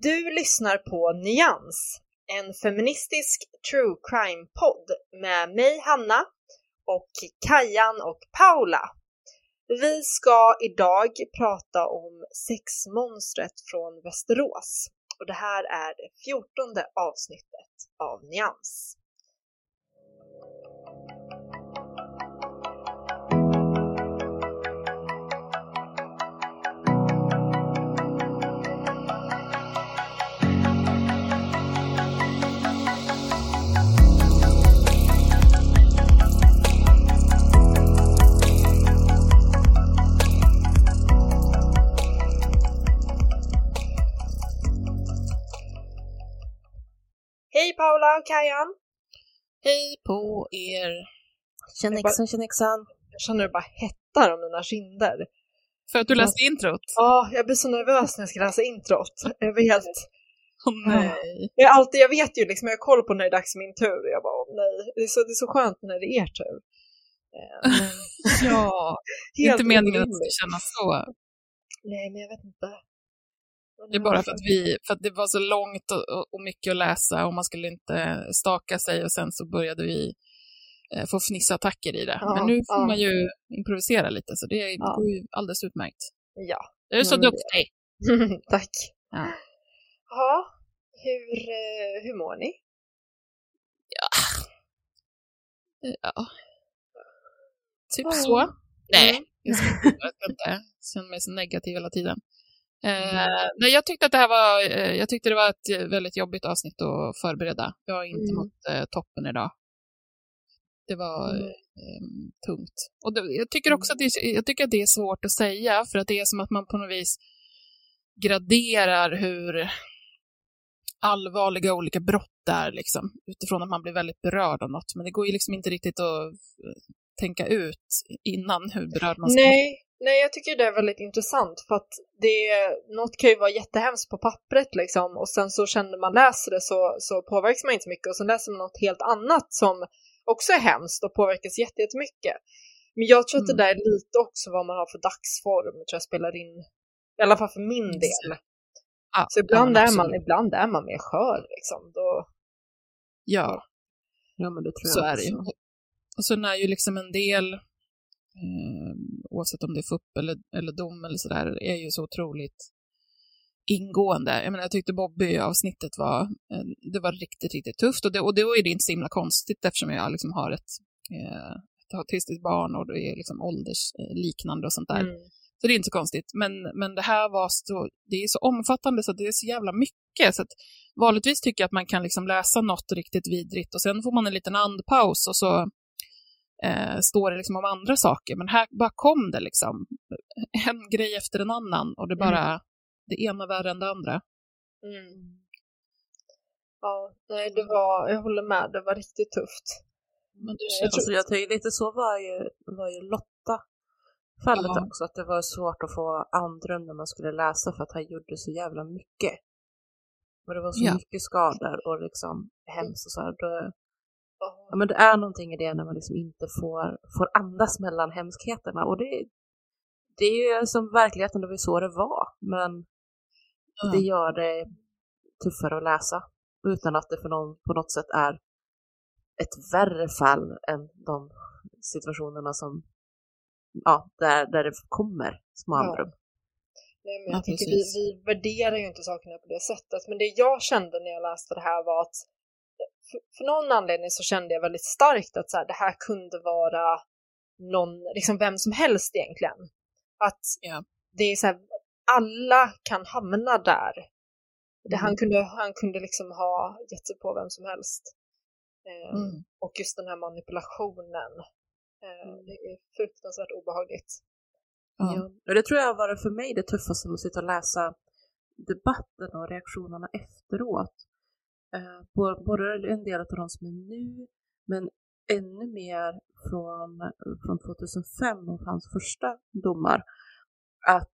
Du lyssnar på Nyans, en feministisk true crime-podd med mig Hanna och Kajan och Paula. Vi ska idag prata om sexmonstret från Västerås och det här är det fjortonde avsnittet av Nyans. Hej Paula och Kajan! Hej på er! Tjenexan, tjenexan. Jag känner det bara hettar om mina kinder. För att du läste introt? Ja, jag blir så nervös när jag ska läsa introt. Jag helt... Åh nej. Jag, alltid, jag vet ju liksom, jag har koll på när det är dags för min tur. Jag bara, åh nej. Det är, så, det är så skönt när det är er tur. Eh, Ja, det är inte meningen att det ska kännas så. Nej, men jag vet inte. Det är bara för att, vi, för att det var så långt och, och- mycket att läsa och man skulle inte staka sig och sen så började vi eh, få fnissattacker i det. Ja, Men nu får ja. man ju improvisera lite så det Ja. går ju alldeles utmärkt. Ja, Du är så duktig! tack. Ja. Ja, hur, eh, hur mår ni? Ja. Typ Ja. så. Nej, jag ska jag ska inte. Jag känner mig så negativ hela tiden. Eh, nej, jag tyckte att det här var, eh, jag tyckte det var ett väldigt jobbigt avsnitt att förbereda. Jag har inte Mm. mått eh, toppen idag. Det var Mm. eh, tungt. Och det, jag, tycker också att det, jag tycker att det är svårt att säga, för att det är som att man på något vis graderar hur allvarliga olika brott är, liksom, utifrån att man blir väldigt berörd av något. Men det går ju liksom inte riktigt att eh, tänka ut innan hur berörd man ska Nej, nej, jag tycker det är väldigt intressant för att det, något kan ju vara jättehemskt på pappret liksom och sen så känner man läser det så, så påverkas man inte så mycket och sen läser man något helt annat som också är hemskt och påverkas jätte- jättemycket. Men jag tror att det Mm. där är lite också vad man har för dagsform, tror jag spelar in, i alla fall för min del. Ja, Så ibland, ja, är man, ibland är man mer skör liksom. Då, Ja, Ja, men det tror så jag är det ju. Och sen är ju liksom en del, eh, oavsett om det är FUP eller, eller dom eller sådär, är ju så otroligt ingående. Jag menar, jag tyckte Bobby-avsnittet var, eh, det var riktigt, riktigt tufft och, det, och då är det inte så himla konstigt eftersom jag liksom har ett, eh, ett autistiskt barn och det är liksom åldersliknande och sånt där. mm. Så det är inte så konstigt. Men, men det här var så, det är så omfattande så det är så jävla mycket. Så att vanligtvis tycker jag att man kan liksom läsa något riktigt vidrigt och sen får man en liten andpaus och så eh, står det liksom om andra saker. Men här bara kom det liksom en grej efter en annan och det bara, det ena värre än det andra. Mm. Ja, nej, det var, jag håller med, det var riktigt tufft. Men det Jag känns, Alltså, jag tycker lite så var ju, var ju Lotta fallet Ja. också, att det var svårt att få andrum när man skulle läsa för att han gjorde så jävla mycket. Och det var så Ja. mycket skador och liksom hemskt och så här. Då, Ja. ja, men det är någonting i det när man liksom inte får, får andas mellan hemskheterna och det, det är ju som verkligheten, det var så det var. Men Ja. det gör det tuffare att läsa utan att det för någon på något sätt är ett värre fall än de situationerna som ja, där, där det kommer små Ja. Nej, men Ja, jag tycker vi, vi värderar ju inte sakerna på det sättet. Men det jag kände när jag läste det här var att för, någon anledning så kände jag väldigt starkt att så här, det här kunde vara någon, liksom vem som helst egentligen. Att Ja. det är så här, alla kan hamna där. Det, Mm. han, kunde, han kunde liksom ha gett sig på vem som helst. Eh, Mm. Och just den här manipulationen. Eh, det är fruktansvärt obehagligt. Ja. Ja. Det tror jag varit för mig det tuffaste med att sitta och läsa debatten och reaktionerna efteråt. Eh, både en del av de som är nu, men ännu mer från, från 2005 och hans första domar. Att,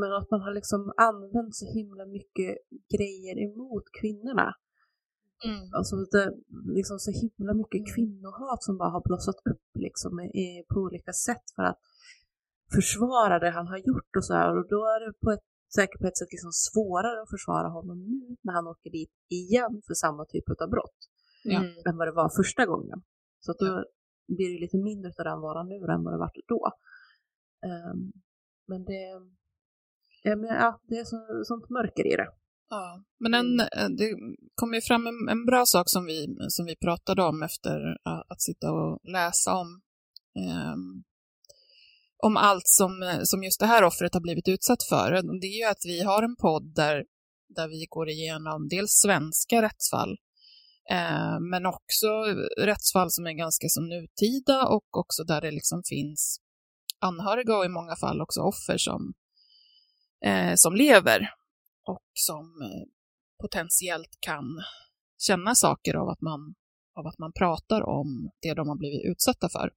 men att man har liksom använt så himla mycket grejer emot kvinnorna. Mm. Alltså det, liksom så himla mycket Mm. kvinnohat som bara har blossat upp liksom i, på olika sätt för att försvara det han har gjort och så här. Och då är det på ett säkert på ett sätt liksom svårare att försvara honom nu när han åker dit igen för samma typ av brott Ja. Mm. än vad det var första gången. Så att då blir det lite mindre av den varan nu än vad det var då. Ehm, men det, ja, men, ja, det är så, sånt mörker i det. Ja, men en, eh, det kom ju fram en, en bra sak som vi, som vi pratade om efter att sitta och läsa om, ehm, om allt som, eh, som just det här offret har blivit utsatt för. Det är ju att vi har en podd där, där vi går igenom dels svenska rättsfall, eh, men också rättsfall som är ganska så nutida och också där det liksom finns anhöriga och i många fall också offer som, eh, som lever och som eh, potentiellt kan känna saker av att, man, av att man pratar om det de har blivit utsatta för.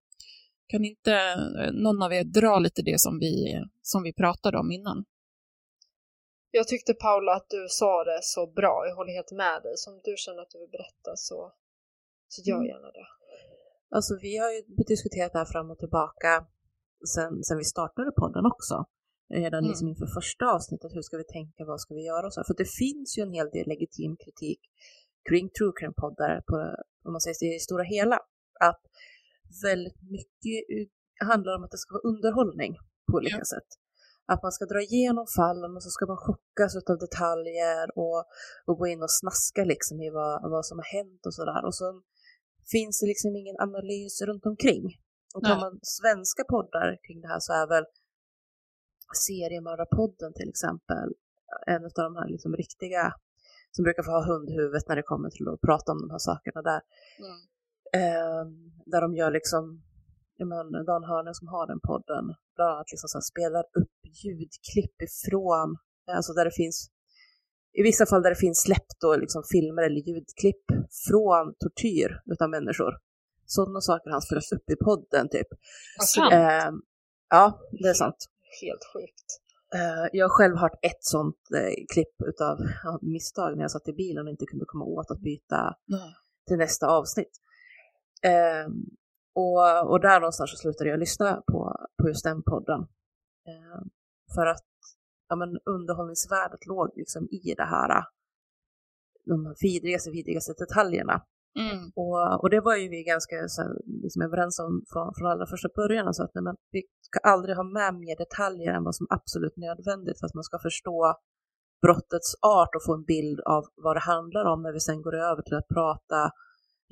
Kan inte eh, någon av er dra lite det som vi, som vi pratade om innan? Jag tyckte Paula att du sa det så bra, jag håller helt med dig. Så om du känner att du vill berätta så, så gör Mm. gärna det. Alltså vi har ju diskuterat det här fram och tillbaka sen, sen vi startade podden också. Redan Mm. liksom inför första avsnittet, hur ska vi tänka, vad ska vi göra och så. För det finns ju en hel del legitim kritik kring true crime-poddar på, om man säger så, i det stora hela. Att väldigt mycket handlar om att det ska vara underhållning på olika sätt. Att man ska dra igenom fallen och så ska man chockas av detaljer och, och gå in och snaska liksom i vad, vad som har hänt och sådär. Och så finns det liksom ingen analys runt omkring. Och tar Nej. man svenska poddar kring det här så är väl Seriemördarpodden till exempel en av de här liksom riktiga som brukar få ha hundhuvudet när det kommer till att prata om de här sakerna där. Ehm, där de gör liksom, menar, Dan Hörner som har den podden, bland annat liksom så här spelar upp ljudklipp ifrån, alltså där det finns, i vissa fall där det finns släppt då liksom filmer eller ljudklipp från tortyr utav människor. Sådana saker han spelas upp i podden typ. Sant. Ehm, ja, det är sant. helt sjukt. Eh, jag har själv hört ett sånt eh, klipp utav misstag när jag satt i bilen och inte kunde komma åt att byta Nej. till nästa avsnitt. Ehm, och, och där någonstans så slutade jag lyssna på, på just den podden. Ehm, för att ja, men underhållningsvärdet låg liksom i det här, de här vidrigaste, vidrigaste detaljerna. Mm. Och, och det var ju vi ganska så här, liksom överens om från, från allra första början. Alltså att nej, men vi ska aldrig ha med mer detaljer än vad som är absolut nödvändigt för att man ska förstå brottets art och få en bild av vad det handlar om när vi sen går över till att prata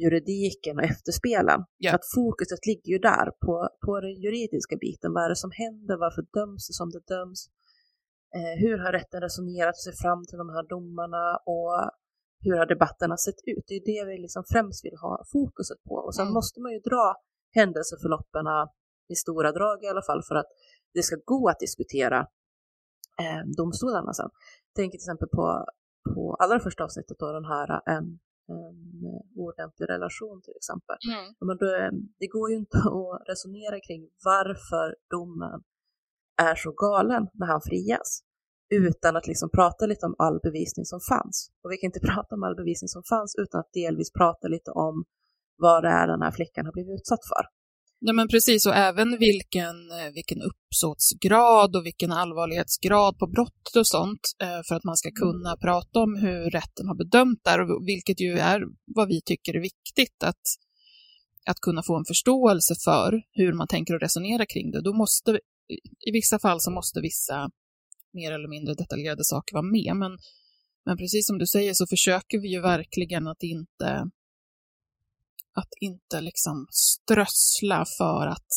juridiken och efterspelen. Ja. Så att fokuset ligger ju där på, på den juridiska biten. Vad är det som händer? Varför döms det som det döms? Eh, hur har rätten resonerat sig fram till de här domarna och hur har debatterna sett ut? Det är det vi liksom främst vill ha fokuset på. Och sen Mm. måste man ju dra händelseförloppen i stora drag i alla fall för att det ska gå att diskutera eh, domstolarna sen. Tänk till exempel på, på allra första avsnittet då den här en, en oordentlig relation till exempel. Mm. Men då, eh, det går ju inte att resonera kring varför domen är så galen när han frias utan att liksom prata lite om all bevisning som fanns. Och vi kan inte prata om all bevisning som fanns utan att delvis prata lite om vad det är den här flickan har blivit utsatt för. Ja, men precis, och även vilken, eh, vilken uppsåtsgrad och vilken allvarlighetsgrad på brott och sånt, eh, för att man ska kunna prata om hur rätten har bedömt där, och vilket ju är vad vi tycker är viktigt, att, att kunna få en förståelse för hur man tänker och resonerar kring det. Då måste, i vissa fall så måste vissa mer eller mindre detaljerade saker vara med, men, men precis som du säger så försöker vi ju verkligen att inte att inte liksom strössla för att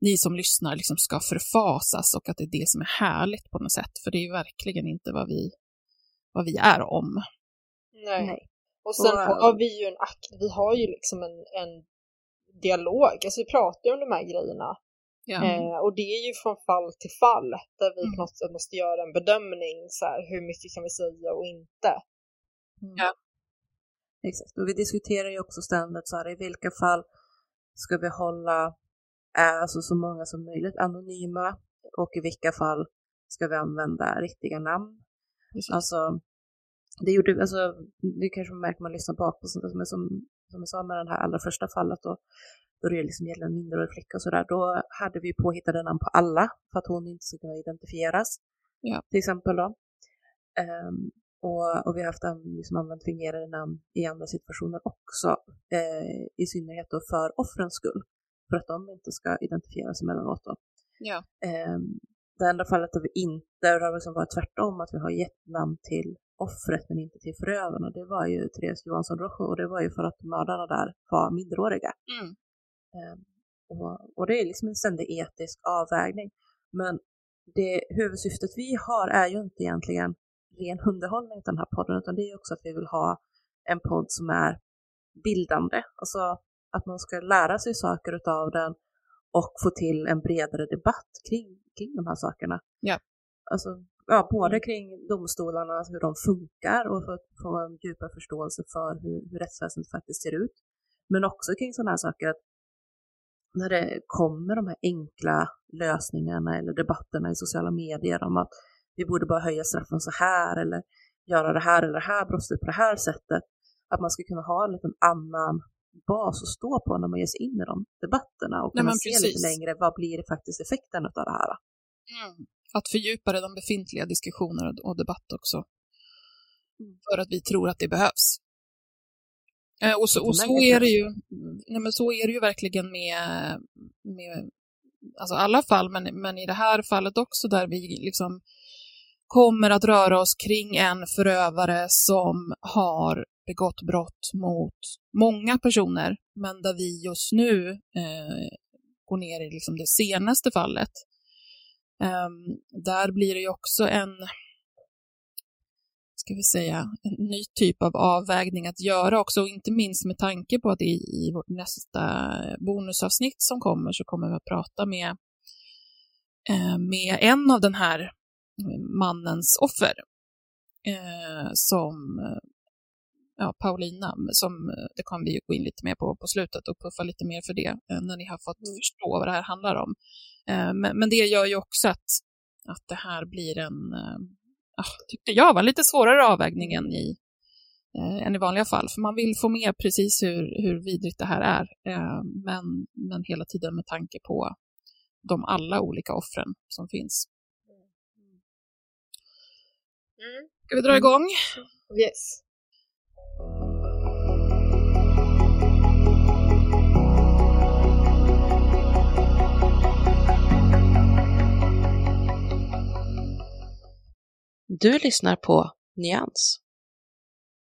ni som lyssnar liksom ska förfasas och att det är det som är härligt på något sätt. För det är ju verkligen inte vad vi, vad vi är om. Nej. Nej. Och sen Och, har vi ju en akt, vi har ju liksom en, en dialog, alltså vi pratar ju om de här grejerna. Ja. Eh, och det är ju från fall till fall där vi Mm. sätt måste göra en bedömning, så här, hur mycket kan vi säga och inte. Ja. Exakt, och vi diskuterar ju också ständigt så här, i vilka fall ska vi hålla eh, alltså så många som möjligt anonyma och i vilka fall ska vi använda riktiga namn. Precis. Alltså, det gjorde, alltså, det kanske man märker man lyssnar bak på sånt där, men som, som jag sa med det här allra första fallet då, då det liksom gäller en minderårig flicka och sådär, då hade vi påhittade namn på alla för att hon inte skulle kunna identifieras. Ja. till exempel. Då. Ehm, och, och vi har haft liksom använt fingerade namn i andra situationer också, eh, i synnerhet då för offrens skull, för att de inte ska identifieras emellanåt. Då. Ja. Ehm, det enda fallet där vi inte, det har liksom varit tvärtom, att vi har gett namn till offret men inte till förövarna, det var ju Therese Johansson Rojo och det var ju för att mördarna där var minderåriga. Mm. Ehm, och, och det är liksom en ständig etisk avvägning. Men det huvudsyftet vi har är ju inte egentligen ren underhållning till den här podden, utan det är också att vi vill ha en podd som är bildande, alltså att man ska lära sig saker utav den och få till en bredare debatt kring, kring de här sakerna. Ja. Alltså, ja, både kring domstolarna, alltså hur de funkar och för att få en djupare förståelse för hur, hur rättsväsendet faktiskt ser ut. Men också kring sådana här saker att när det kommer de här enkla lösningarna eller debatterna i sociala medier om att vi borde bara höja straffen så här eller göra det här eller det här brottsligt på det här sättet. Att man ska kunna ha en liten annan bas att stå på när man ger sig in i de debatterna och kunna se lite längre vad blir det faktiskt effekten av det här. Mm. Att fördjupa de befintliga diskussioner och debatt också. Mm. För att vi tror att det behövs. Eh, och så, och så är det ju, nej men så är det ju verkligen med, med alltså alla fall, men, men i det här fallet också där vi liksom kommer att röra oss kring en förövare som har begått brott mot många personer, men där vi just nu eh, går ner i liksom det senaste fallet. Eh, där blir det ju också en, ska vi säga, en ny typ av avvägning att göra också, och inte minst med tanke på att i, i vårt nästa bonusavsnitt som kommer så kommer vi att prata med, eh, med en av den här mannens offer, eh, som ja, Paulina, som eh, det kommer vi ju gå in lite mer på på slutet och puffa lite mer för det eh, när ni har fått Mm. förstå vad det här handlar om. Eh, Men, men det gör ju också att, att det här blir en, ja, tyckte jag var en lite svårare avvägning än i, än i vanliga fall, för man vill få med precis hur, hur vidrigt det här är, men, men hela tiden med tanke på de alla olika offren som finns. Mm. Ska vi dra igång? Yes. Du lyssnar på Nyans.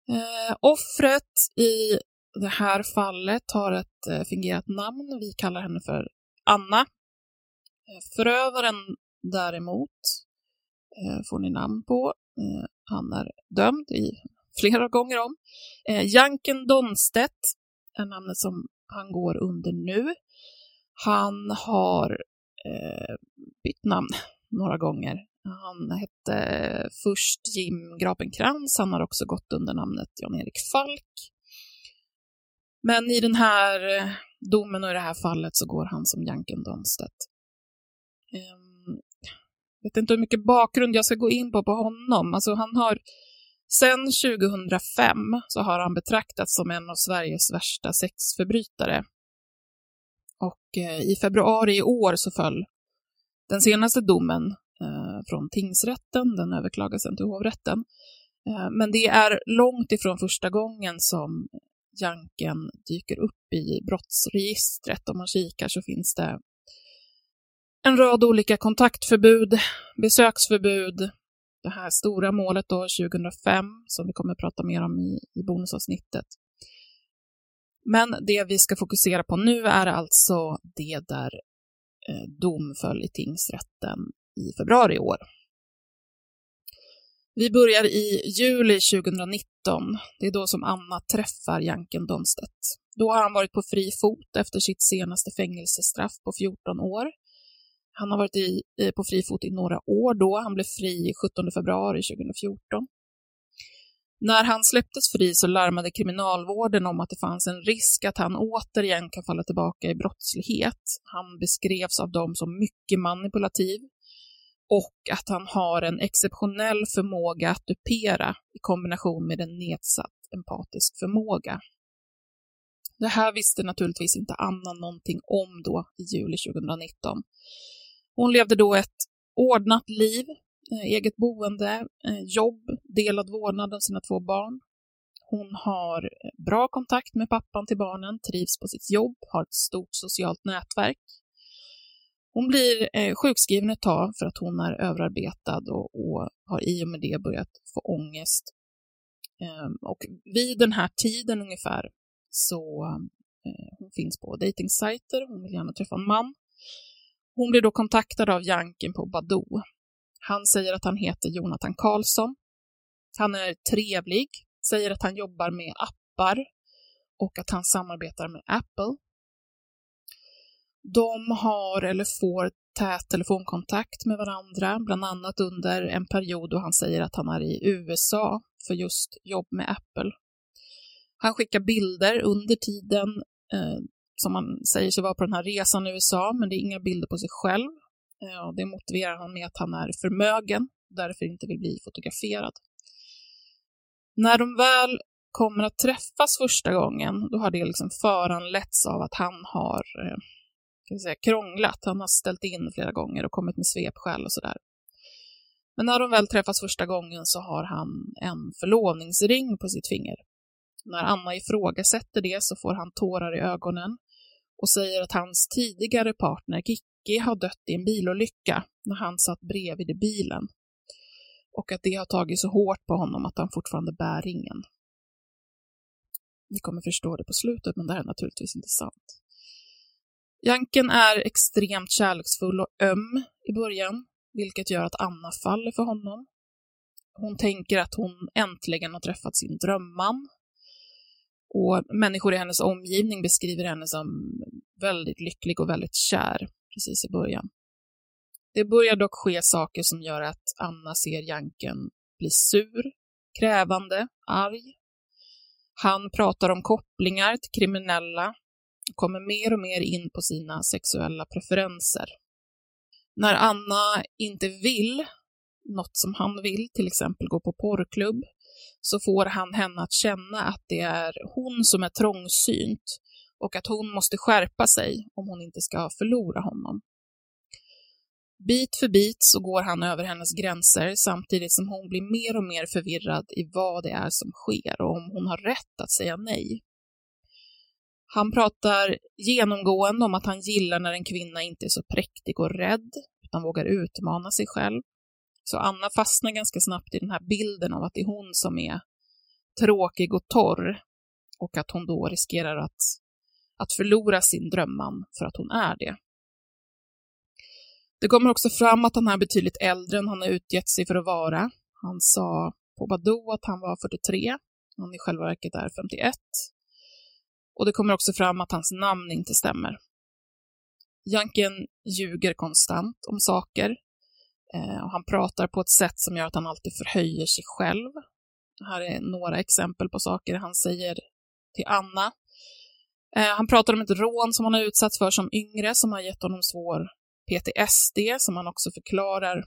Eh, offret i det här fallet har ett eh, fingerat namn. Vi kallar henne för Anna. Eh, förövaren däremot Eh, får ni namn på. Eh, han är dömd i flera gånger om. Eh, Janken Donstedt är namnet som han går under nu. Han har eh, bytt namn några gånger. Han hette först Jim Grapenkrans, han har också gått under namnet Jan-Erik Falk. Men i den här eh, domen och i det här fallet så går han som Janken Donstedt. Ehm, Vet inte hur mycket bakgrund jag ska gå in på på honom. Alltså han har Sen 2005 så har han betraktats som en av Sveriges värsta sexförbrytare. Och eh, i februari i år så föll den senaste domen eh, från tingsrätten, den överklagades sen till hovrätten. Eh, men det är långt ifrån första gången som Janken dyker upp i brottsregistret. Om man kikar så finns det en rad olika kontaktförbud, besöksförbud, det här stora målet då 2005 som vi kommer att prata mer om i, i bonusavsnittet. Men det vi ska fokusera på nu är alltså det där eh, dom föll i tingsrätten i februari i år. Vi börjar i juli 2019. Det är då som Anna träffar Janken Donstedt. Då har han varit på fri fot efter sitt senaste fängelsestraff på 14 år. Han har varit i, på fri fot i några år då. Han blev fri 17 februari 2014. När han släpptes fri så larmade kriminalvården om att det fanns en risk att han återigen kan falla tillbaka i brottslighet. Han beskrevs av dem som mycket manipulativ och att han har en exceptionell förmåga att dupera i kombination med en nedsatt empatisk förmåga. Det här visste naturligtvis inte Anna någonting om då i juli 2019. Hon levde då ett ordnat liv eh, eget boende, eh, jobb, delad vårdnad om sina två barn. Hon har eh, bra kontakt med pappan till barnen, trivs på sitt jobb, har ett stort socialt nätverk. Hon blir sjukskriven ett tag för att hon är överarbetad och, och har i och med det börjat få ångest. Ehm, och vid den här tiden ungefär så hon finns på dejtingsajter, hon vill gärna träffa en man. Hon blir då kontaktad av Janken på Badoo. Han säger att han heter Jonathan Karlsson. Han är trevlig, säger att han jobbar med appar och att han samarbetar med Apple. De har eller får tät telefonkontakt med varandra, bland annat under en period då han säger att han är i USA för just jobb med Apple. Han skickar bilder under tiden eh, som han säger sig vara på den här resan i USA, men det är inga bilder på sig själv. Eh, och det motiverar han med att han är förmögen, och därför inte vill bli fotograferad. När de väl kommer att träffas första gången, då har det liksom föranletts av att han har eh, kan säga, krånglat. Han har ställt in flera gånger och kommit med svepskäl och sådär. Men när de väl träffas första gången så har han en förlovningsring på sitt finger. När Anna ifrågasätter det så får han tårar i ögonen och säger att hans tidigare partner Kikki har dött i en bilolycka när han satt bredvid i bilen och att det har tagit så hårt på honom att han fortfarande bär ringen. Ni kommer förstå det på slutet, men det här är naturligtvis inte sant. Janken är extremt kärleksfull och öm i början, vilket gör att Anna faller för honom. Hon tänker att hon äntligen har träffat sin drömman. Och människor i hennes omgivning beskriver henne som väldigt lycklig och väldigt kär precis i början. Det börjar dock ske saker som gör att Anna ser Janken bli sur, krävande, arg. Han pratar om kopplingar till kriminella och kommer mer och mer in på sina sexuella preferenser. När Anna inte vill något som han vill, till exempel gå på porrklubb, så får han henne att känna att det är hon som är trångsynt och att hon måste skärpa sig om hon inte ska förlora honom. Bit för bit så går han över hennes gränser samtidigt som hon blir mer och mer förvirrad i vad det är som sker och om hon har rätt att säga nej. Han pratar genomgående om att han gillar när en kvinna inte är så präktig och rädd, utan vågar utmana sig själv. Så Anna fastnar ganska snabbt i den här bilden av att det är hon som är tråkig och torr och att hon då riskerar att, att förlora sin drömman för att hon är det. Det kommer också fram att han är betydligt äldre än han har utgett sig för att vara. Han sa på Badoo att han var 43, han i själva verket är 51. Och det kommer också fram att hans namn inte stämmer. Janken ljuger konstant om saker. Eh, och han pratar på ett sätt som gör att han alltid förhöjer sig själv. Här är några exempel på saker han säger till Anna. Eh, han pratar om ett rån som han har utsatts för som yngre, som har gett honom svår PTSD, som han också förklarar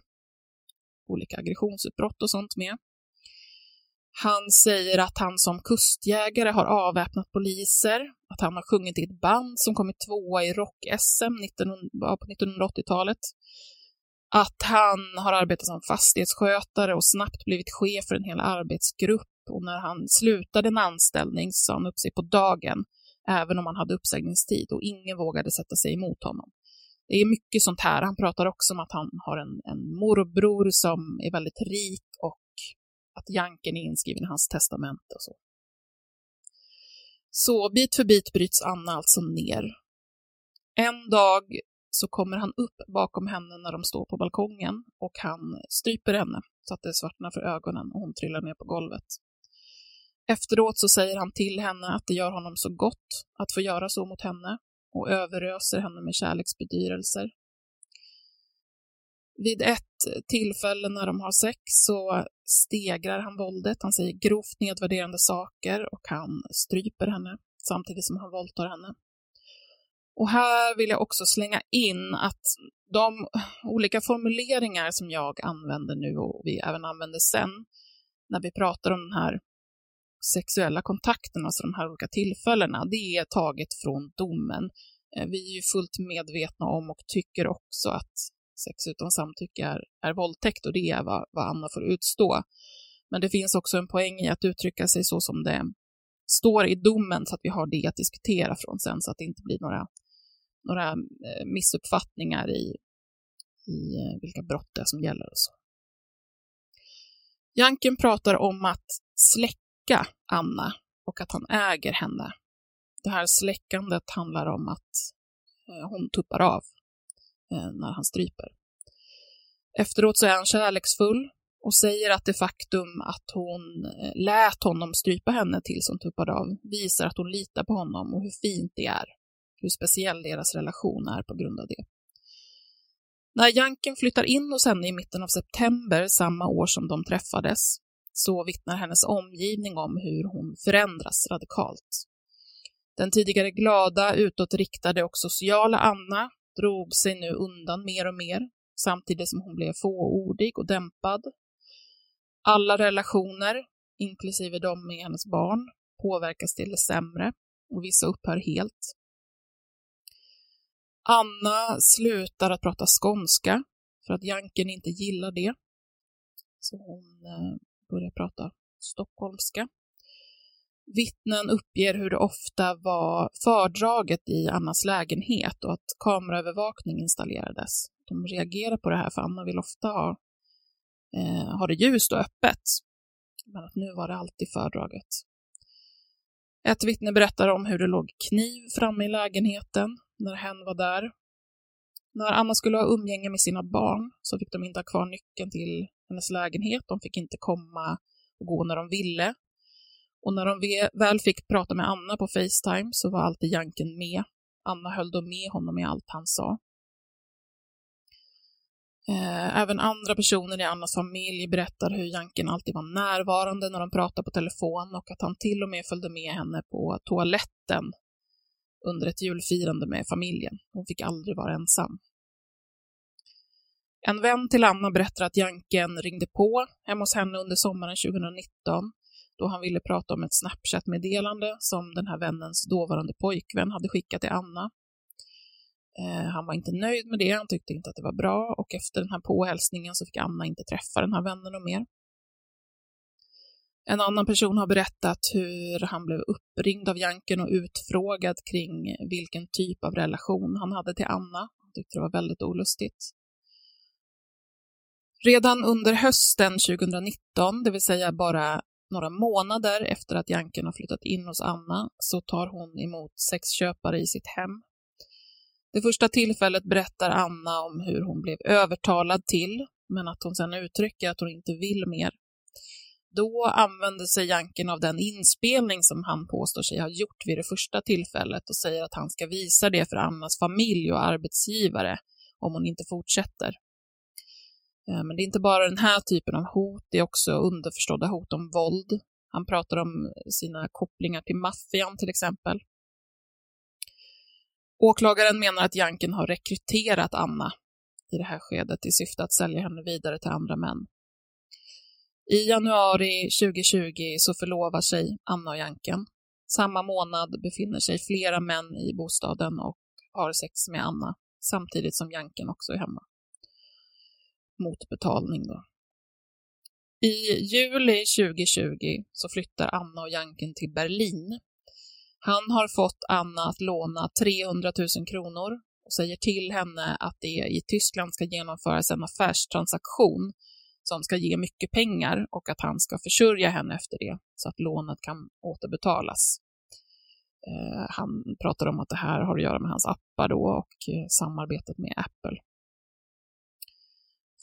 olika aggressionsutbrott och sånt med. Han säger att han som kustjägare har avväpnat poliser, att han har sjungit i ett band som kommit tvåa i rock-SM på 1980-talet, att han har arbetat som fastighetsskötare och snabbt blivit chef för en hel arbetsgrupp och när han slutade en anställning sa han upp sig på dagen, även om han hade uppsägningstid och ingen vågade sätta sig emot honom. Det är mycket sånt här. Han pratar också om att han har en, en morbror som är väldigt rik och att Janken är inskriven i hans testamente och så. Så bit för bit bryts Anna alltså ner. En dag så kommer han upp bakom henne när de står på balkongen och han stryper henne så att det svartnar för ögonen och hon trillar ner på golvet. Efteråt så säger han till henne att det gör honom så gott att få göra så mot henne och överöser henne med kärleksbedyrelser. Vid ett tillfälle när de har sex så stegrar han våldet. Han säger grovt nedvärderande saker och han stryper henne samtidigt som han våldtar henne. Och här vill jag också slänga in att de olika formuleringar som jag använder nu och vi även använder sen när vi pratar om den här sexuella kontakten, alltså de här olika tillfällena, det är taget från domen. Eh, vi är ju fullt medvetna om och tycker också att sex utan samtycke är, är våldtäkt och det är vad, vad Anna får utstå. Men det finns också en poäng i att uttrycka sig så som det står i domen så att vi har det att diskutera från sen så att det inte blir några, några eh, missuppfattningar i, i eh, vilka brott det är som gäller och så. Janken pratar om att släcka Anna och att han äger henne. Det här släckandet handlar om att eh, hon tuppar av när han stryper. Efteråt så är han kärleksfull och säger att det faktum att hon lät honom strypa henne tills hon tuppade av visar att hon litar på honom och hur fint det är, hur speciell deras relation är på grund av det. När Janken flyttar in hos henne i mitten av september samma år som de träffades så vittnar hennes omgivning om hur hon förändras radikalt. Den tidigare glada, utåtriktade och sociala Anna drog sig nu undan mer och mer samtidigt som hon blev fåordig och dämpad alla relationer, inklusive de med hennes barn, påverkas till det sämre och vissa upphör helt. Anna slutar att prata skånska för att Janken inte gillar det. Så hon eh, börjar prata stockholmska. Vittnen uppger hur det ofta var fördraget i Annas lägenhet och att kameraövervakning installerades. De reagerar på det här för Anna vill ofta ha eh, ha det ljust och öppet. Men att nu var det alltid fördraget. Ett vittne berättar om hur det låg kniv framme i lägenheten när hen var där. När Anna skulle ha umgänge med sina barn så fick de inte ha kvar nyckeln till hennes lägenhet. De fick inte komma och gå när de ville. Och när de väl fick prata med Anna på Facetime så var alltid Janken med. Anna höll då med honom i allt han sa. Eh, även andra personer i Annas familj berättar hur Janken alltid var närvarande när de pratade på telefon och att han till och med följde med henne på toaletten under ett julfirande med familjen. Hon fick aldrig vara ensam. En vän till Anna berättar att Janken ringde på hemma hos henne under sommaren 2019 då han ville prata om ett Snapchat-meddelande som den här vännens dåvarande pojkvän hade skickat till Anna Eh, han var inte nöjd med det, han tyckte inte att det var bra och efter den här påhälsningen så fick Anna inte träffa den här vännen och mer. En annan person har berättat hur han blev uppringd av Janken och utfrågad kring vilken typ av relation han hade till Anna. Han tyckte det var väldigt olustigt. Redan under hösten 2019, det vill säga bara några månader efter att Janken har flyttat in hos Anna, så tar hon emot sexköpare i sitt hem det första tillfället berättar Anna om hur hon blev övertalad till, men att hon sedan uttrycker att hon inte vill mer. Då använder sig Janken av den inspelning som han påstår sig ha gjort vid det första tillfället och säger att han ska visa det för Annas familj och arbetsgivare om hon inte fortsätter. Eh, men det är inte bara den här typen av hot, det är också underförstådda hot om våld. Han pratar om sina kopplingar till maffian till exempel. Åklagaren menar att Janken har rekryterat Anna i det här skedet i syfte att sälja henne vidare till andra män. I januari 2020 så förlovar sig Anna och Janken. Samma månad befinner sig flera män i bostaden och har sex med Anna, samtidigt som Janken också är hemma. Mot betalning då. I juli 2020 så flyttar Anna och Janken till Berlin han har fått Anna att låna 300 000 kronor och säger till henne att det i Tyskland ska genomföras en affärstransaktion som ska ge mycket pengar och att han ska försörja henne efter det så att lånet kan återbetalas. Eh, han pratar om att det här har att göra med hans appar då och eh, samarbetet med Apple.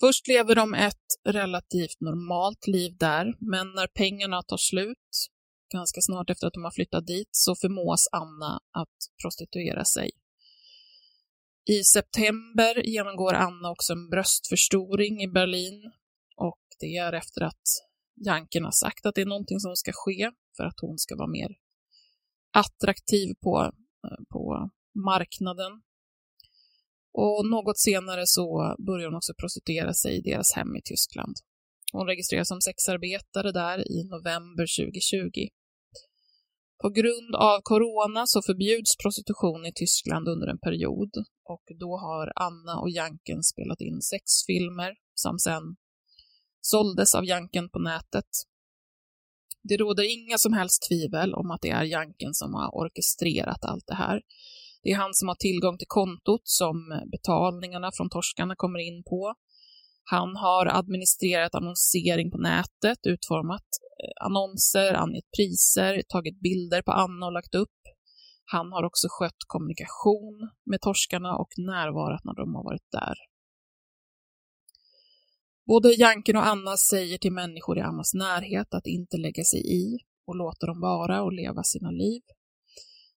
Först lever de ett relativt normalt liv där, men när pengarna tar slut ganska snart efter att de har flyttat dit så förmås Anna att prostituera sig. I september genomgår Anna också en bröstförstoring i Berlin och det är efter att Janken har sagt att det är någonting som ska ske för att hon ska vara mer attraktiv på, eh, på marknaden. Och något senare så börjar hon också prostituera sig i deras hem i Tyskland. Hon registreras som sexarbetare där i november 2020. På grund av corona så förbjuds prostitution i Tyskland under en period och då har Anna och Janken spelat in sex filmer som sen såldes av Janken på nätet. Det råder inga som helst tvivel om att det är Janken som har orkestrerat allt det här. Det är han som har tillgång till kontot som betalningarna från torskarna kommer in på. Han har administrerat annonsering på nätet, utformat eh, annonser, angett priser, tagit bilder på Anna och lagt upp. Han har också skött kommunikation med torskarna och närvarat när de har varit där. Både Janken och Anna säger till människor i Annas närhet att inte lägga sig i och låta dem vara och leva sina liv.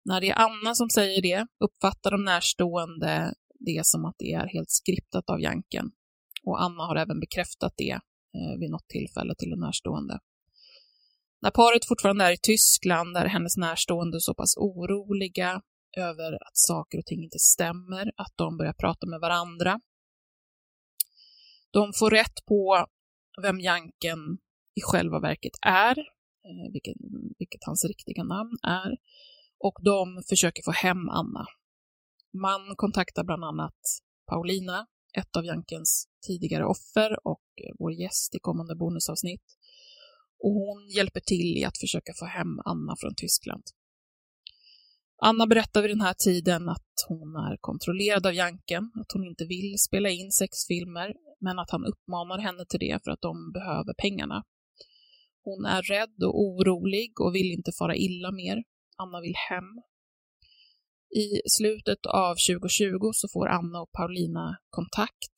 När det är Anna som säger det uppfattar de närstående det som att det är helt skriptat av Janken. Och Anna har även bekräftat det eh, vid något tillfälle till en närstående. När paret fortfarande är i Tyskland är hennes närstående så pass oroliga över att saker och ting inte stämmer att de börjar prata med varandra. De får rätt på vem Janken i själva verket är, eh, vilket, vilket hans riktiga namn är, och de försöker få hem Anna. Man kontaktar bland annat Paulina, ett av Jankens tidigare offer och eh, vår gäst i kommande bonusavsnitt. Och hon hjälper till i att försöka få hem Anna från Tyskland. Anna berättar vid den här tiden att hon är kontrollerad av Janken, att hon inte vill spela in sexfilmer, men att han uppmanar henne till det för att de behöver pengarna. Hon är rädd och orolig och vill inte fara illa mer. Anna vill hem. I slutet av 2020 så får Anna och Paulina kontakt.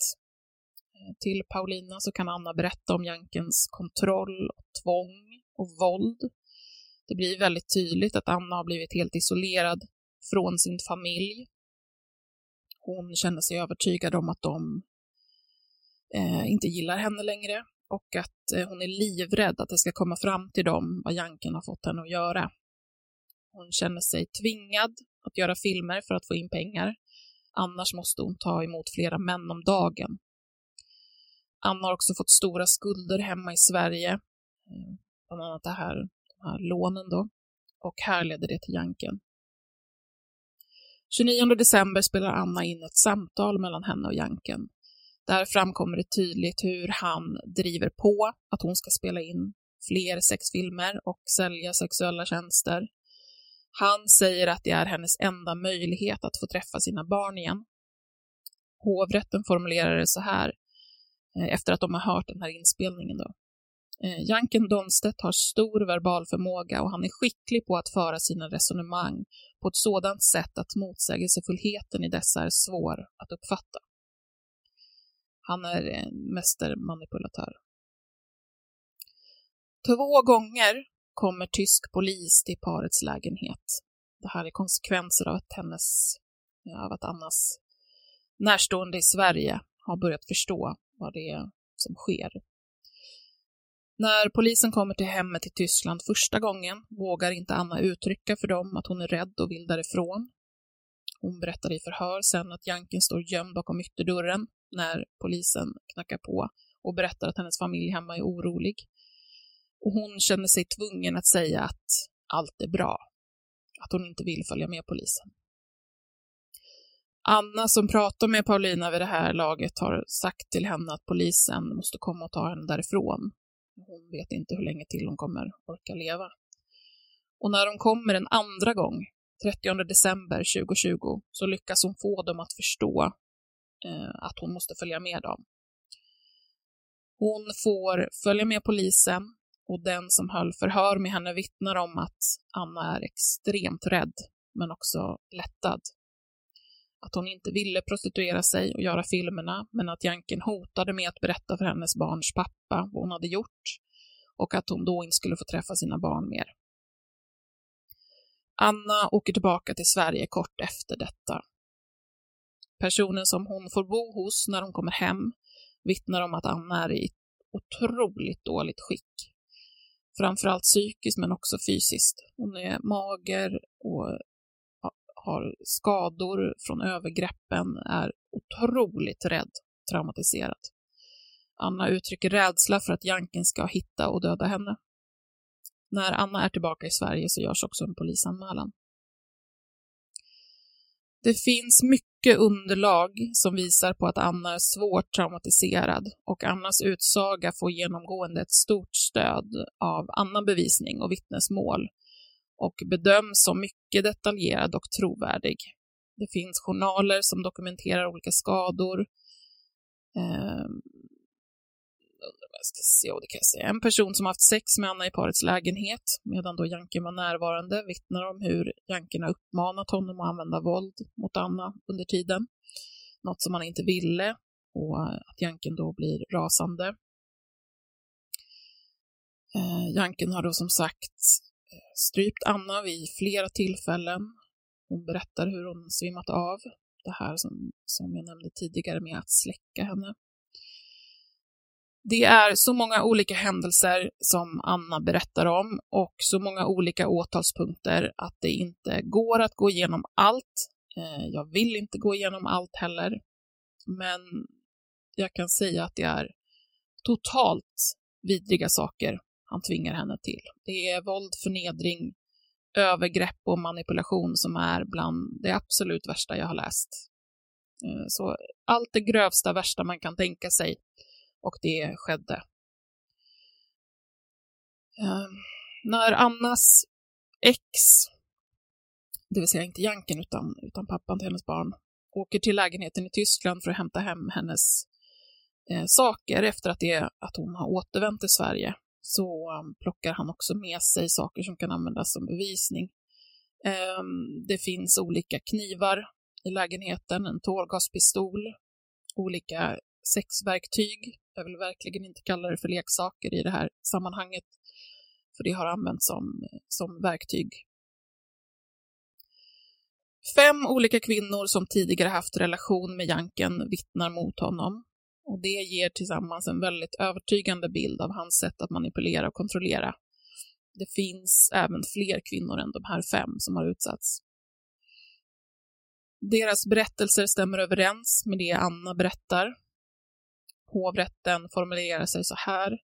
Eh, till Paulina så kan Anna berätta om Jankens kontroll, och tvång och våld. Det blir väldigt tydligt att Anna har blivit helt isolerad från sin familj. Hon känner sig övertygad om att de eh, inte gillar henne längre och att eh, hon är livrädd att det ska komma fram till dem vad Janken har fått henne att göra. Hon känner sig tvingad att göra filmer för att få in pengar. Annars måste hon ta emot flera män om dagen. Anna har också fått stora skulder hemma i Sverige, eh, bland annat det här, de här lånen då, och här leder det till Janken. 29 december spelar Anna in ett samtal mellan henne och Janken. Där framkommer det tydligt hur han driver på att hon ska spela in fler sexfilmer och sälja sexuella tjänster. Han säger att det är hennes enda möjlighet att få träffa sina barn igen. Hovrätten formulerar det så här, eh, efter att de har hört den här inspelningen. Då. Eh, Janken Donstedt har stor verbal förmåga och han är skicklig på att föra sina resonemang på ett sådant sätt att motsägelsefullheten i dessa är svår att uppfatta. Han är en mästermanipulatör. Två gånger kommer tysk polis till parets lägenhet. Det här är konsekvenser av att hennes, av att Annas närstående i Sverige har börjat förstå vad det är som sker. När polisen kommer till hemmet i Tyskland första gången vågar inte Anna uttrycka för dem att hon är rädd och vill därifrån. Hon berättar i förhör sen att Janken står gömd bakom ytterdörren när polisen knackar på och berättar att hennes familj hemma är orolig och hon känner sig tvungen att säga att allt är bra, att hon inte vill följa med polisen. Anna som pratar med Paulina vid det här laget har sagt till henne att polisen måste komma och ta henne därifrån. Hon vet inte hur länge till hon kommer orka leva. Och när de kommer en andra gång, 30 december 2020, så lyckas hon få dem att förstå eh, att hon måste följa med dem. Hon får följa med polisen och den som höll förhör med henne vittnar om att Anna är extremt rädd, men också lättad. Att hon inte ville prostituera sig och göra filmerna, men att Janken hotade med att berätta för hennes barns pappa vad hon hade gjort och att hon då inte skulle få träffa sina barn mer. Anna åker tillbaka till Sverige kort efter detta. Personen som hon får bo hos när hon kommer hem vittnar om att Anna är i otroligt dåligt skick framförallt psykiskt men också fysiskt. Hon är mager och har skador från övergreppen, är otroligt rädd, traumatiserad. Anna uttrycker rädsla för att Janken ska hitta och döda henne. När Anna är tillbaka i Sverige så görs också en polisanmälan. Det finns mycket underlag som visar på att Anna är svårt traumatiserad och Annas utsaga får genomgående ett stort stöd av annan bevisning och vittnesmål och bedöms som mycket detaljerad och trovärdig. Det finns journaler som dokumenterar olika skador. Ehm, Ska se, det kan jag säga. En person som haft sex med Anna i parets lägenhet medan då Janken var närvarande vittnar om hur Janken har uppmanat honom att använda våld mot Anna under tiden. Något som han inte ville och att Janken då blir rasande. Eh, Janken har då som sagt eh, strypt Anna vid flera tillfällen. Hon berättar hur hon svimmat av. Det här som, som jag nämnde tidigare med att släcka henne. Det är så många olika händelser som Anna berättar om och så många olika åtalspunkter att det inte går att gå igenom allt. Eh, jag vill inte gå igenom allt heller, men jag kan säga att det är totalt vidriga saker han tvingar henne till. Det är våld, förnedring, övergrepp och manipulation som är bland det absolut värsta jag har läst. Eh, så allt det grövsta, värsta man kan tänka sig och det skedde. Ehm, när Annas ex, det vill säga inte Janken utan, utan pappan till hennes barn, åker till lägenheten i Tyskland för att hämta hem hennes eh, saker efter att, det, att hon har återvänt till Sverige så um, plockar han också med sig saker som kan användas som bevisning. Um, det finns olika knivar i lägenheten, en tårgaspistol, olika sexverktyg. Jag vill verkligen inte kalla det för leksaker i det här sammanhanget, för det har använts som, som verktyg. Fem olika kvinnor som tidigare haft relation med Janken vittnar mot honom och det ger tillsammans en väldigt övertygande bild av hans sätt att manipulera och kontrollera. Det finns även fler kvinnor än de här fem som har utsatts. Deras berättelser stämmer överens med det Anna berättar Hovrätten formulerar sig så här.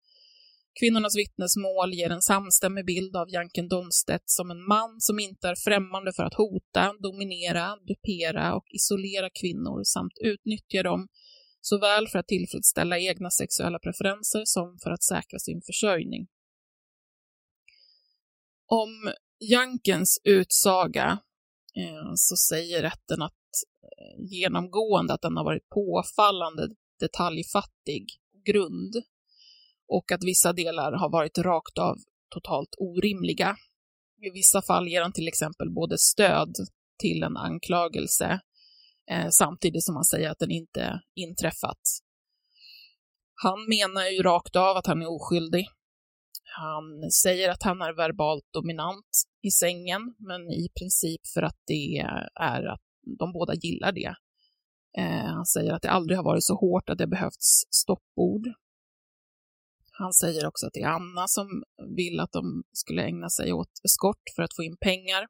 Kvinnornas vittnesmål ger en samstämmig bild av Janken Domstedt som en man som inte är främmande för att hota, dominera, dupera och isolera kvinnor samt utnyttja dem såväl för att tillfredsställa egna sexuella preferenser som för att säkra sin försörjning. Om Jankens utsaga eh, så säger rätten att eh, genomgående att den har varit påfallande detaljfattig grund och att vissa delar har varit rakt av totalt orimliga. I vissa fall ger han till exempel både stöd till en anklagelse eh, samtidigt som han säger att den inte inträffat. Han menar ju rakt av att han är oskyldig. Han säger att han är verbalt dominant i sängen, men i princip för att det är att de båda gillar det. Eh, han säger att det aldrig har varit så hårt att det behövts stoppord. Han säger också att det är Anna som vill att de skulle ägna sig åt eskort för att få in pengar.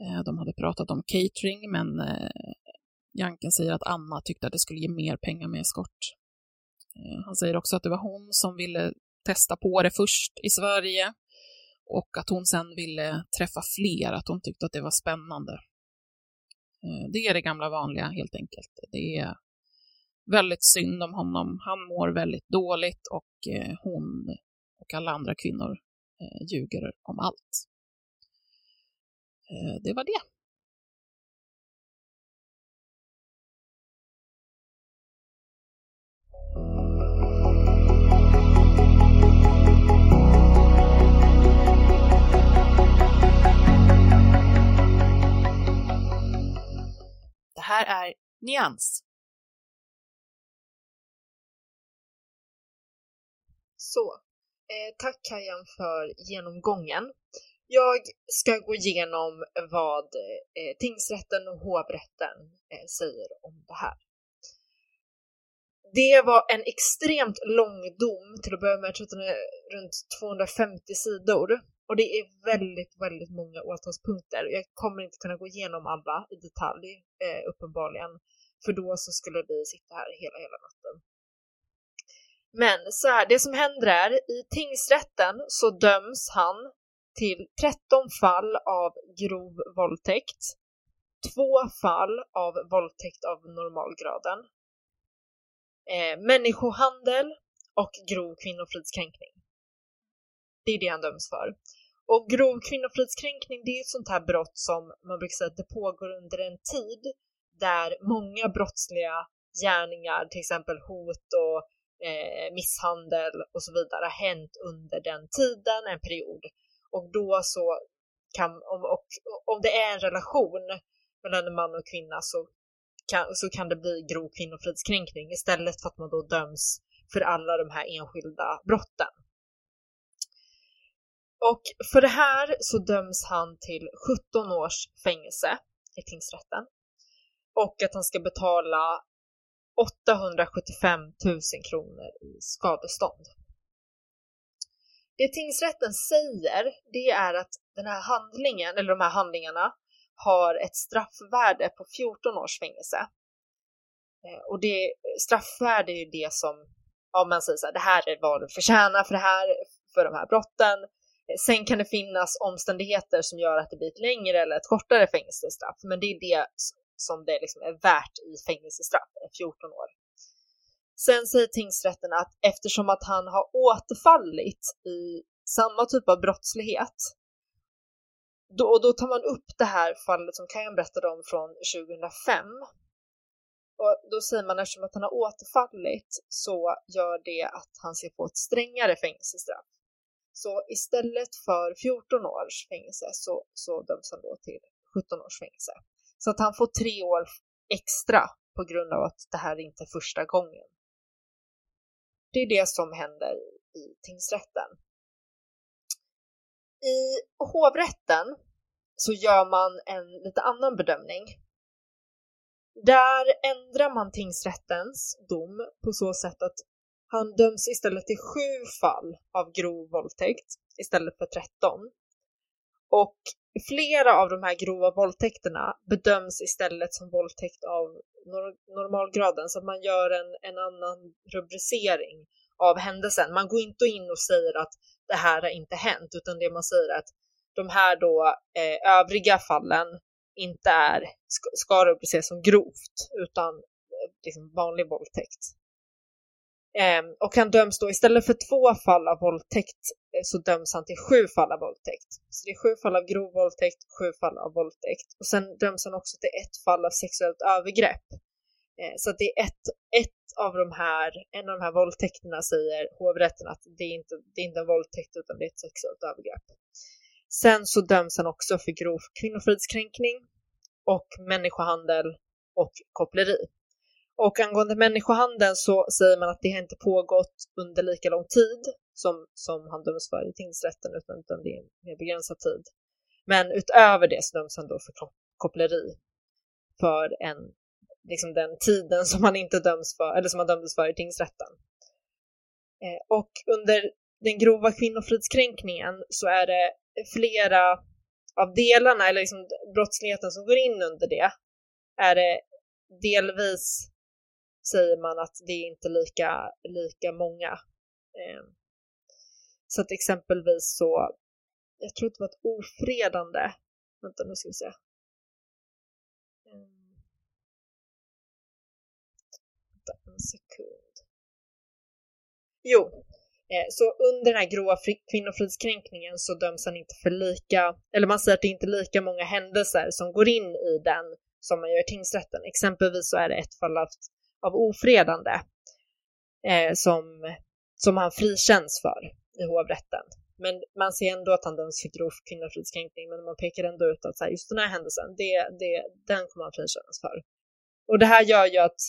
Eh, de hade pratat om catering, men eh, Janken säger att Anna tyckte att det skulle ge mer pengar med eskort. Han säger också att det var hon som ville testa på det först i Sverige och att hon sen ville träffa fler, att hon tyckte att det var spännande. Eh, det är det gamla vanliga helt enkelt. Det är väldigt synd om honom. Han mår väldigt dåligt och eh, hon och alla andra kvinnor eh, ljuger om allt. Det var det. Här är Nyans. Så, eh, tack Kajan för genomgången. Jag ska gå igenom vad eh, tingsrätten och hovrätten eh, säger om det här. Det var en extremt lång dom, till att börja med, jag tror att den är runt 250 sidor. Och det är väldigt, väldigt många åtalspunkter. Jag kommer inte kunna gå igenom alla i detalj, eh, uppenbarligen. För då så skulle vi sitta här hela, hela natten. Men så här, det som händer är i tingsrätten så döms han till 13 fall av grov våldtäkt, två fall av våldtäkt av normalgraden, eh, människohandel och grov kvinnofridskränkning. Det är det han döms för. Och grov kvinnofridskränkning, det är ett sånt här brott som man brukar säga att det pågår under en tid där många brottsliga gärningar, till exempel hot och eh, misshandel och så vidare, har hänt under den tiden, en period. Och då så kan, om, och, om det är en relation mellan en man och kvinna så kan, så kan det bli grov kvinnofridskränkning istället för att man då döms för alla de här enskilda brotten. Och för det här så döms han till 17 års fängelse i tingsrätten och att han ska betala 875 000 kronor i skadestånd. Det tingsrätten säger, det är att den här handlingen, eller de här handlingarna, har ett straffvärde på 14 års fängelse. Eh, och det straffvärde är ju det som, om man säger så här, det här är vad du förtjänar för det här, för de här brotten. Sen kan det finnas omständigheter som gör att det blir ett längre eller ett kortare fängelsestraff, men det är det som det liksom är värt i fängelsestraff, 14 år. Sen säger tingsrätten att eftersom att han har återfallit i samma typ av brottslighet, då, och då tar man upp det här fallet som Kajan berättade om från 2005. Och då säger man eftersom att han har återfallit så gör det att han ska få ett strängare fängelsestraff. Så istället för 14 års fängelse så, så döms han då till 17 års fängelse. Så att han får tre år extra på grund av att det här inte är första gången. Det är det som händer i tingsrätten. I hovrätten så gör man en lite annan bedömning. Där ändrar man tingsrättens dom på så sätt att han döms istället till sju fall av grov våldtäkt istället för 13. Och flera av de här grova våldtäkterna bedöms istället som våldtäkt av normalgraden så att man gör en, en annan rubricering av händelsen. Man går inte in och säger att det här har inte hänt utan det man säger är att de här då eh, övriga fallen inte är, ska, ska rubriceras som grovt utan eh, liksom vanlig våldtäkt. Eh, och han döms då istället för två fall av våldtäkt eh, så döms han till sju fall av våldtäkt. Så det är sju fall av grov våldtäkt, sju fall av våldtäkt och sen döms han också till ett fall av sexuellt övergrepp. Eh, så att det är ett, ett av de här, en av de här våldtäkterna säger hovrätten att det är inte, det är inte en våldtäkt utan det är ett sexuellt övergrepp. Sen så döms han också för grov kvinnofridskränkning och människohandel och koppleri. Och angående människohandeln så säger man att det har inte pågått under lika lång tid som, som han döms för i tingsrätten utan, utan det är en mer begränsad tid. Men utöver det så döms han då för koppleri för en, liksom den tiden som han inte döms för, eller som han dömdes för i tingsrätten. Eh, och under den grova kvinnofridskränkningen så är det flera av delarna, eller liksom brottsligheten som går in under det, är det delvis säger man att det är inte lika, lika många. Eh, så att exempelvis så, jag tror det var ett ofredande, vänta nu ska vi se. Ehm. Vänta en sekund. Jo, Eh, så under den här grova kvinnofridskränkningen så döms han inte för lika, eller man säger att det inte är lika många händelser som går in i den som man gör i tingsrätten. Exempelvis så är det ett fall av, av ofredande eh, som, som han frikänns för i hovrätten. Men man ser ändå att han döms för grov kvinnofridskränkning, men man pekar ändå ut att så här, just den här händelsen, det, det, den kommer han frikännas för. Och det här gör ju att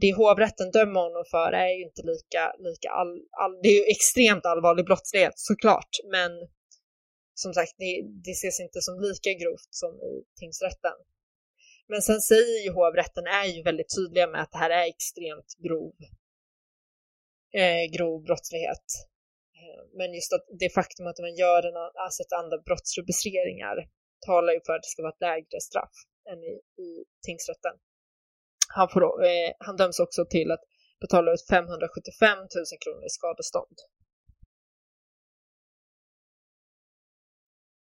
det hovrätten dömer honom för är ju inte lika, lika all, all, det är ju extremt allvarlig brottslighet såklart, men som sagt, det, det ses inte som lika grovt som i tingsrätten. Men sen säger ju hovrätten är ju väldigt tydliga med att det här är extremt grov, eh, grov brottslighet. Eh, men just att det faktum att man gör en, alltså ett andra brottsrubriceringar talar ju för att det ska vara ett lägre straff än i, i tingsrätten han, får, eh, han döms också till att betala ut 575 000 kronor i skadestånd.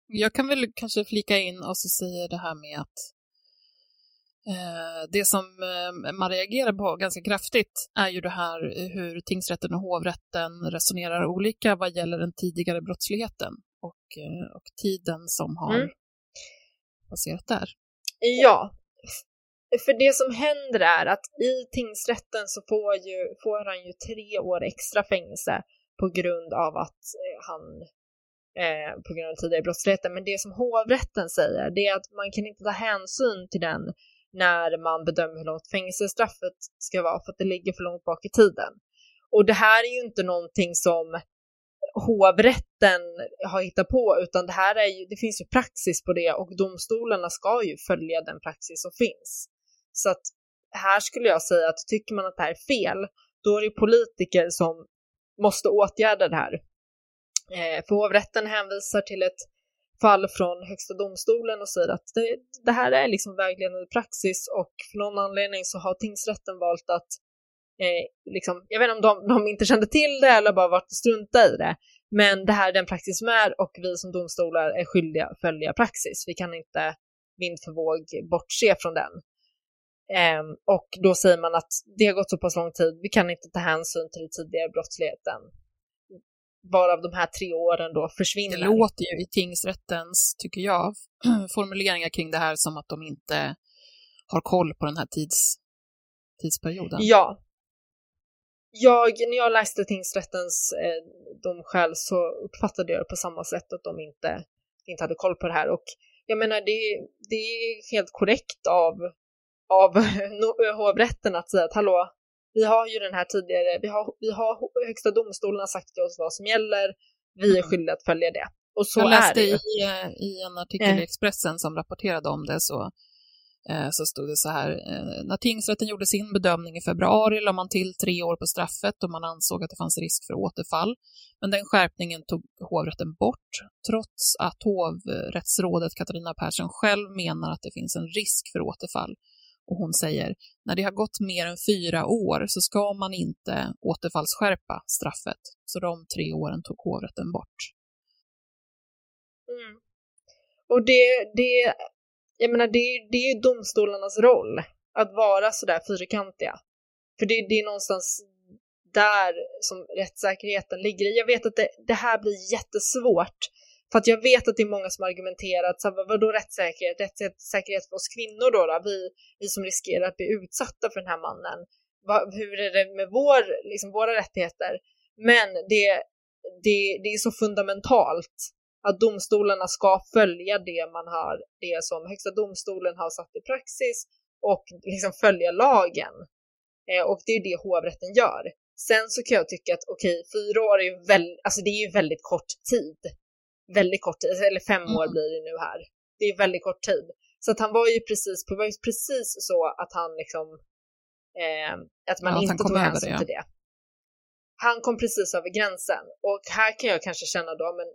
Jag kan väl kanske flika in och så säga det här med att det som eh, man reagerar på ganska kraftigt är ju det här hur tingsrätten och hovrätten resonerar olika vad gäller den tidigare brottsligheten och, eh, och tiden som har mm. passerat där. Ja, för det som händer är att i tingsrätten så får, ju, får han ju tre år extra fängelse på grund av att han eh, på grund av tidigare brottsligheten. Men det som hovrätten säger det är att man kan inte ta hänsyn till den när man bedömer hur långt fängelsestraffet ska vara för att det ligger för långt bak i tiden. Och det här är ju inte någonting som hovrätten har hittat på utan det här är ju, det finns ju praxis på det och domstolarna ska ju följa den praxis som finns. Så att här skulle jag säga att tycker man att det här är fel, då är det politiker som måste åtgärda det här. Eh, för hovrätten hänvisar till ett fall från Högsta domstolen och säger att det, det, här är liksom vägledande praxis och för någon anledning så har tingsrätten valt att eh, liksom, jag vet inte om de, de, inte kände till det eller bara varit strunta i det, men det här är den praxis som är och vi som domstolar är skyldiga att följa praxis. Vi kan inte vind för våg bortse från den. Eh, och då säger man att det har gått så pass lång tid, vi kan inte ta hänsyn till den tidigare brottsligheten varav de här tre åren då försvinner. Det låter ju i tingsrättens, tycker jag, formuleringar kring det här som att de inte har koll på den här tids, tidsperioden. Ja. Jag, när jag läste tingsrättens eh, domskäl så uppfattade jag det på samma sätt att de inte, inte hade koll på det här och jag menar det, det är helt korrekt av, av hovrätten att säga att hallå, vi har ju den här tidigare, vi har, vi har högsta domstolen har sagt till oss vad som gäller, vi är mm. skyldiga att följa det. Och så Jag läste är det. I, eh, i en artikel i eh. Expressen som rapporterade om det så, eh, så stod det så här, när tingsrätten gjorde sin bedömning i februari la man till tre år på straffet och man ansåg att det fanns risk för återfall. Men den skärpningen tog hovrätten bort, trots att hovrättsrådet Katarina Persson själv menar att det finns en risk för återfall och hon säger när det har gått mer än fyra år så ska man inte återfallsskärpa straffet. Så de tre åren tog hovrätten bort. Mm. Och det, det, jag menar, det, det är ju domstolarnas roll att vara sådär fyrkantiga. För det, det är någonstans där som rättssäkerheten ligger. Jag vet att det, det här blir jättesvårt för att jag vet att det är många som argumenterat, så vadå rättssäkerhet? Rättssäkerhet för oss kvinnor då, då? Vi, vi som riskerar att bli utsatta för den här mannen. Va, hur är det med vår, liksom, våra rättigheter? Men det, det, det är så fundamentalt att domstolarna ska följa det man har, det som Högsta domstolen har satt i praxis och liksom följa lagen. Eh, och det är det hovrätten gör. Sen så kan jag tycka att okej, okay, fyra år är ju väldigt, alltså det är ju väldigt kort tid väldigt kort tid, eller fem år mm. blir det nu här. Det är väldigt kort tid. Så att han var ju precis, på, var precis så att han liksom, eh, att man ja, inte tog hänsyn ja. till det. Han kom precis över gränsen och här kan jag kanske känna då, men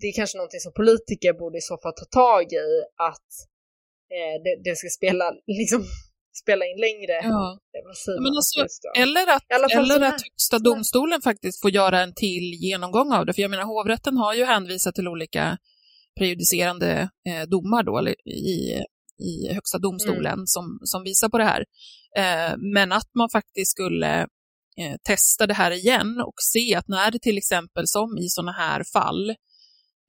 det är kanske någonting som politiker borde i så fall ta tag i att eh, det, det ska spela liksom spela in längre. Ja. Men alltså, eller att, eller att Högsta domstolen faktiskt får göra en till genomgång av det. För jag menar, hovrätten har ju hänvisat till olika prejudicerande eh, domar då, i, i Högsta domstolen mm. som, som visar på det här. Eh, men att man faktiskt skulle eh, testa det här igen och se att när det till exempel som i sådana här fall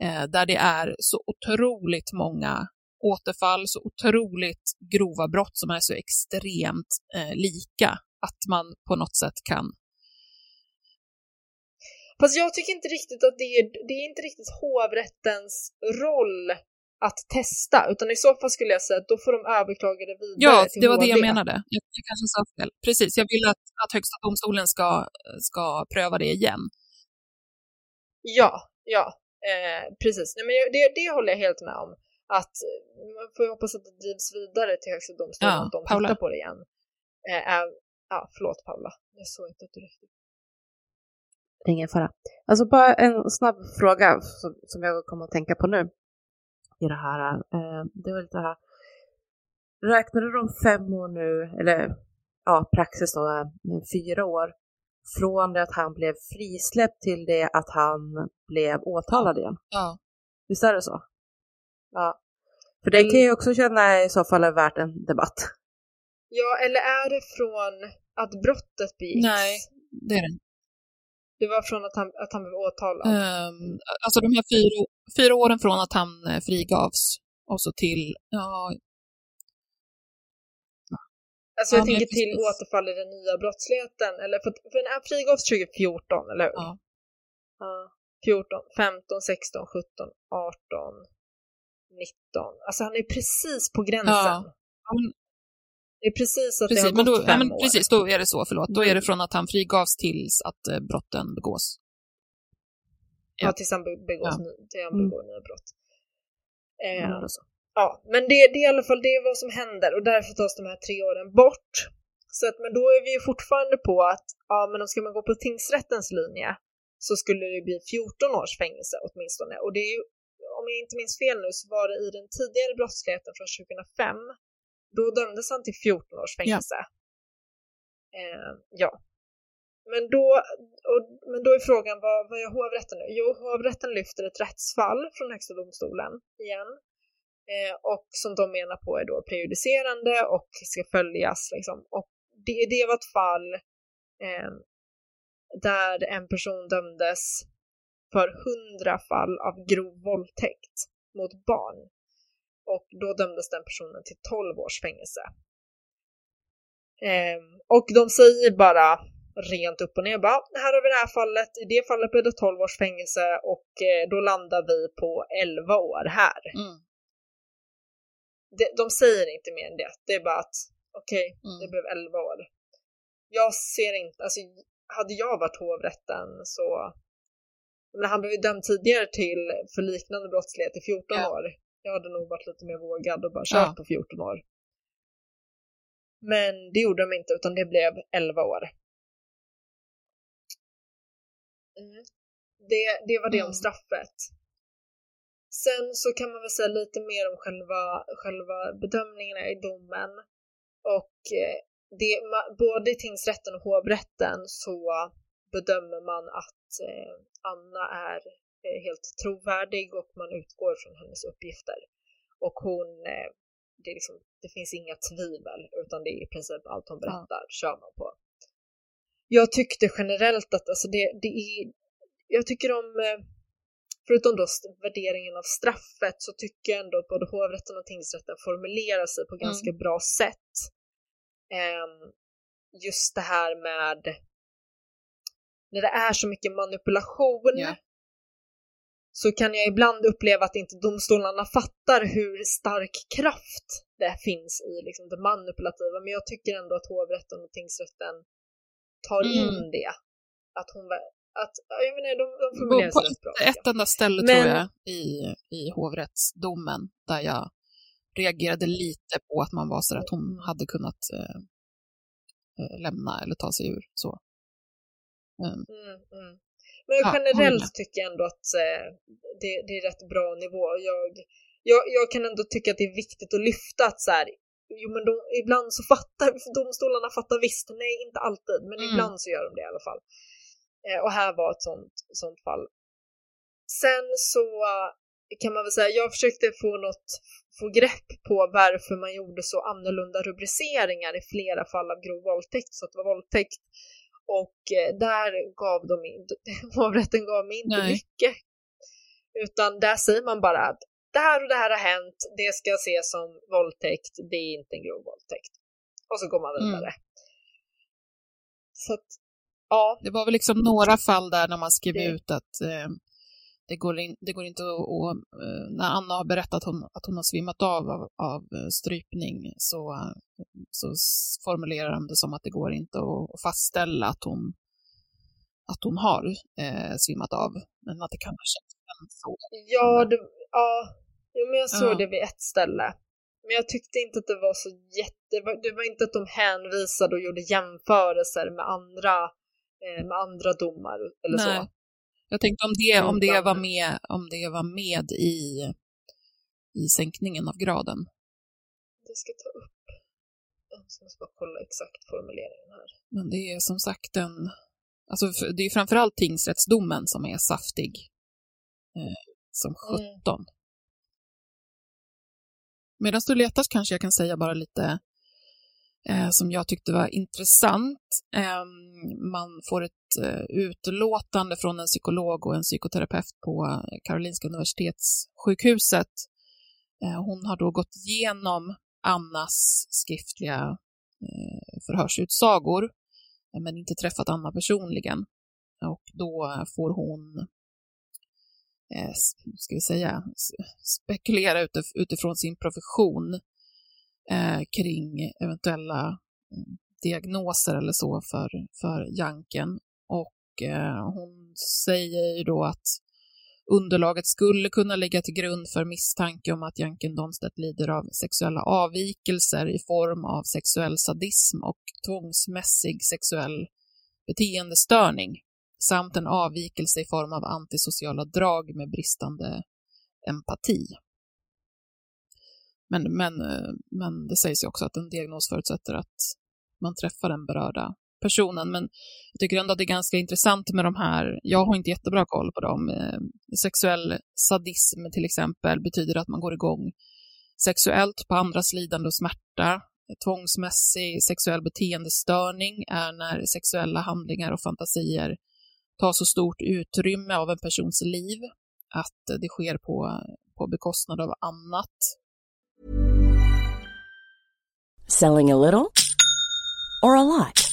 eh, där det är så otroligt många återfall, så otroligt grova brott som är så extremt eh, lika att man på något sätt kan Fast jag tycker inte riktigt att det är, det är inte riktigt hovrättens roll att testa, utan i så fall skulle jag säga att då får de överklaga det vidare Ja, till det var HD. det jag menade. Jag, jag kanske sa fel. Precis, jag vill att, att Högsta domstolen ska, ska pröva det igen. Ja, ja, eh, precis. Nej, men det, det håller jag helt med om att man får hoppas att det drivs vidare till Högsta domstolen, ja, att de Paula. tittar på det igen. Eh, ja, förlåt Paula, jag såg inte att du räckte Ingen fara. Alltså bara en snabb fråga som, som jag kommer att tänka på nu i det här. Eh, det var lite här. Räknade de fem år nu, eller ja, praxis då är fyra år från det att han blev frisläppt till det att han blev åtalad igen. Ja. Visst är det så? Ja. För det kan jag också känna i så fall är värt en debatt. Ja, eller är det från att brottet begicks? Nej, det är det. Det var från att han, att han blev åtalad? Um, alltså de här fyra, fyra åren från att han eh, frigavs och så till, ja, Alltså jag Ja, tänker till återfall i den nya brottsligheten, eller för, för den här frigavs 2014, eller hur? Ja. Ja. 14, 15, 16, 17, 18, 19. Alltså han är precis på gränsen. Ja. Ja, Det är precis att det Precis, har men gått då, ja, fem men år. precis, då är det så, förlåt. Då är det från att han frigavs tills att eh, brotten begås. Ja, tills han be- begås, Ja. ny, till han Mm. begår nya brott. Eh, Ja, så. Ja, men det, det är i alla fall det är vad som händer och därför tas de här tre åren bort. Så att, men då är vi ju fortfarande på att, ja men om ska man gå på tingsrättens linje så skulle det bli 14 års fängelse åtminstone. Och det är ju, om jag inte minns fel nu så var det i den tidigare brottsligheten från 2005, då dömdes han till 14 års fängelse. Eh, ja. Men då, och, men då är frågan, vad, vad gör hovrätten nu? Jo, hovrätten lyfter ett rättsfall från Högsta domstolen igen eh, och som de menar på är då prejudicerande och ska följas. Liksom. Och det, det var ett fall eh, där en person dömdes för hundra fall av grov våldtäkt mot barn. Och då dömdes den personen till 12 års fängelse. Eh, och de säger bara rent upp och ner bara, här har vi det här fallet, i det fallet blir det 12 års fängelse och eh, då landar vi på 11 år här Mm. de, de säger inte mer än det. Det är bara att okej, Mm. det blev 11 år. Jag ser inte, alltså hade jag varit hovrätten så men han blev ju dömd tidigare till för liknande brottslighet i 14 Ja. år. Jag hade nog varit lite mer vågad och bara kört Ja. på 14 år. Men det gjorde de inte utan det blev 11 år. Mm. Det, det var det om Mm. straffet. Sen så kan man väl säga lite mer om själva, själva bedömningarna i domen. Och eh, det, både i tingsrätten och hovrätten så bedömer man att eh, Anna är eh, helt trovärdig och man utgår från hennes uppgifter. Och hon, eh, det, liksom, det finns inga tvivel utan det är i princip allt hon berättar kör man på. Jag tyckte generellt att alltså det, det är, jag tycker om förutom då värderingen av straffet så tycker jag ändå att både hovrätten och tingsrätten formulerar sig på ganska bra sätt. Ehm, just det här med när det är så mycket manipulation Ja. så kan jag ibland uppleva att inte domstolarna fattar hur stark kraft det finns i liksom det manipulativa. Men jag tycker ändå att hovrätten och tingsrätten tar Mm. in det. Att hon, att, jag menar, de, de formulerar sig rätt bra. ett enda ställe Men- tror jag i, i hovrättsdomen där jag reagerade lite på att man var så att hon hade kunnat eh, eh, lämna eller ta sig ur. Så. Um, Mm, mm. Men Ja, generellt håller tycker jag ändå att eh, det, det är rätt bra nivå. Jag, jag, jag kan ändå tycka att det är viktigt att lyfta att så här, jo men de, ibland så fattar domstolarna fattar visst, nej inte alltid, men Mm. ibland så gör de det i alla fall. Eh, och här var ett sånt, sånt fall. Sen så eh, kan man väl säga, jag försökte få något, få grepp på varför man gjorde så annorlunda rubriceringar i flera fall av grov våldtäkt, så att det var våldtäkt och eh, där gav de hovrätten gav mig inte Nej. mycket. Utan där säger man bara att det här och det här har hänt, det ska ses som våldtäkt, det är inte en grov våldtäkt. Och så går man Mm. vidare. Så att, ja. det var väl liksom några fall där när man skrev Det- ut att eh, det, går in, det går inte att, att eh, när Anna har berättat att hon, att hon har svimmat av av, av eh, strypning så, så formulerar de det som att det går inte att, fastställa att hon, att hon har eh, svimmat av, men att det kan ha känts så. Ja, det, ja. Jo, men jag såg Ja. det vid ett ställe. Men jag tyckte inte att det var så jätte... Det var, det var inte att de hänvisade och gjorde jämförelser med andra, eh, med andra domar eller Nej. så. Jag tänkte om det, om det, var, med, om det var med i, i sänkningen av graden. Jag ska ta upp. Jag måste bara kolla exakt formuleringen här. Men det är som sagt en... Alltså det är framförallt tingsrättsdomen som är saftig. Eh, som 17. Mm. Medan du letar kanske jag kan säga bara lite eh, som jag tyckte var intressant. Eh, man får ett Eh, utlåtande från en psykolog och en psykoterapeut på eh, Karolinska Universitetssjukhuset. Eh, hon har då gått igenom Annas skriftliga förhörsutsagor, men inte träffat Anna personligen. Och då får hon ska vi säga, spekulera utifrån sin profession kring eventuella diagnoser eller så för, för Janken. Och eh, hon säger ju då att underlaget skulle kunna ligga till grund för misstanke om att Janken Donstedt lider av sexuella avvikelser i form av sexuell sadism och tvångsmässig sexuell beteendestörning samt en avvikelse i form av antisociala drag med bristande empati. Men, men, eh, men det sägs ju också att en diagnos förutsätter att man träffar den berörda personen. Men jag tycker ändå att det är ganska intressant med de här, jag har inte jättebra koll på dem. Eh, sexuell sadism till exempel betyder att man går igång sexuellt på andras lidande och smärta. Tvångsmässig sexuell beteendestörning är när sexuella handlingar och fantasier tar så stort utrymme av en persons liv att det sker på, på bekostnad av annat. Selling a little or a lot?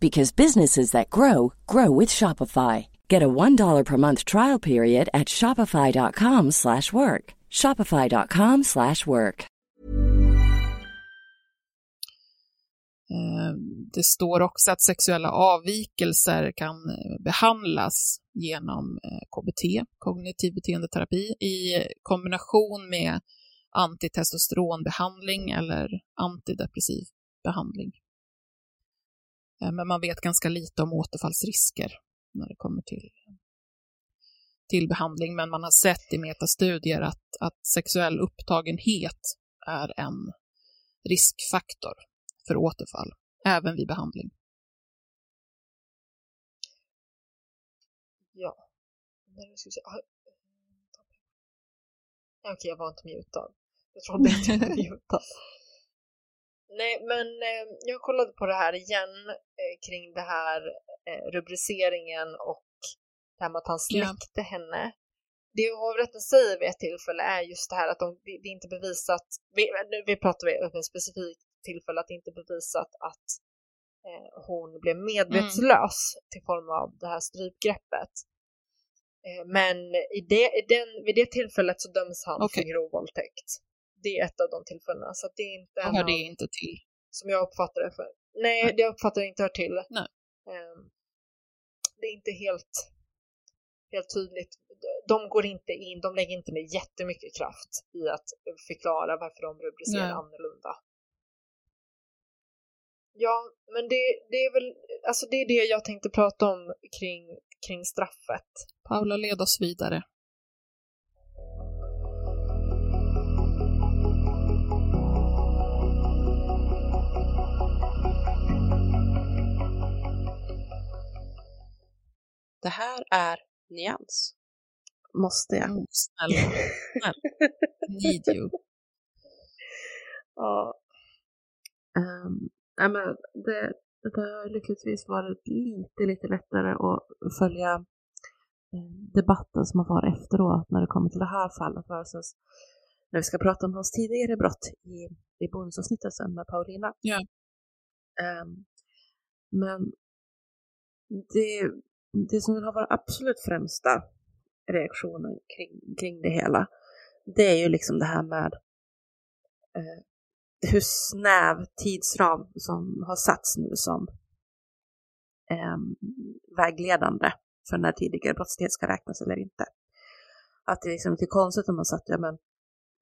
because businesses that grow grow with Shopify. Get a $1 per month trial period at shopify.com slash work. Shopify.com slash work. Eh, det står också att sexuella avvikelser kan eh, behandlas genom eh, KBT, kognitiv beteendeterapi, i kombination med antitestosteronbehandling eller antidepressiv behandling. Men man vet ganska lite om återfallsrisker när det kommer till, till behandling, men man har sett i metastudier att, att sexuell upptagenhet är en riskfaktor för återfall, även vid behandling. Ja. Okej, jag var inte mutad. Jag trodde att jag var mutad. Nej, men eh, jag kollade på det här igen eh, kring det här eh, rubriceringen och det här med att han släckte ja. henne. Det hovrätten säger vid ett tillfälle är just det här att de, det, är inte bevisat, vi, vi pratar om en specifik tillfälle att det inte bevisat att eh, hon blev medvetslös mm. till form av det här strypgreppet. Eh, men i det, i den, vid det tillfället så döms han okay. för grov våldtäkt. Det är ett av de tillfällena. Så det är inte en hör det inte till? Som jag uppfattar det för. Nej, Nej. det jag uppfattar inte hör till. Nej. Eh, det är inte helt, helt tydligt. De går inte in, de lägger inte ner jättemycket kraft i att förklara varför de rubricerar Nej. annorlunda. Ja, men det, det är väl, alltså det är det jag tänkte prata om kring, kring straffet. Paula, led oss vidare. Det här är nyans. Måste jag? Mm, snälla. snälla. Need you. Ja. Um, ja, men det, det har lyckligtvis varit lite, lite lättare att följa eh, debatten som har varit efteråt när det kommer till det här fallet versus när vi ska prata om hans tidigare brott i, i bonusavsnittet sen med Paulina. Ja. Um, men det, det som har varit absolut främsta reaktionen kring, kring det hela, det är ju liksom det här med eh, hur snäv tidsram som har satts nu som eh, vägledande för när tidigare brottslighet ska räknas eller inte. Att det liksom är liksom lite konstigt om man satt ja men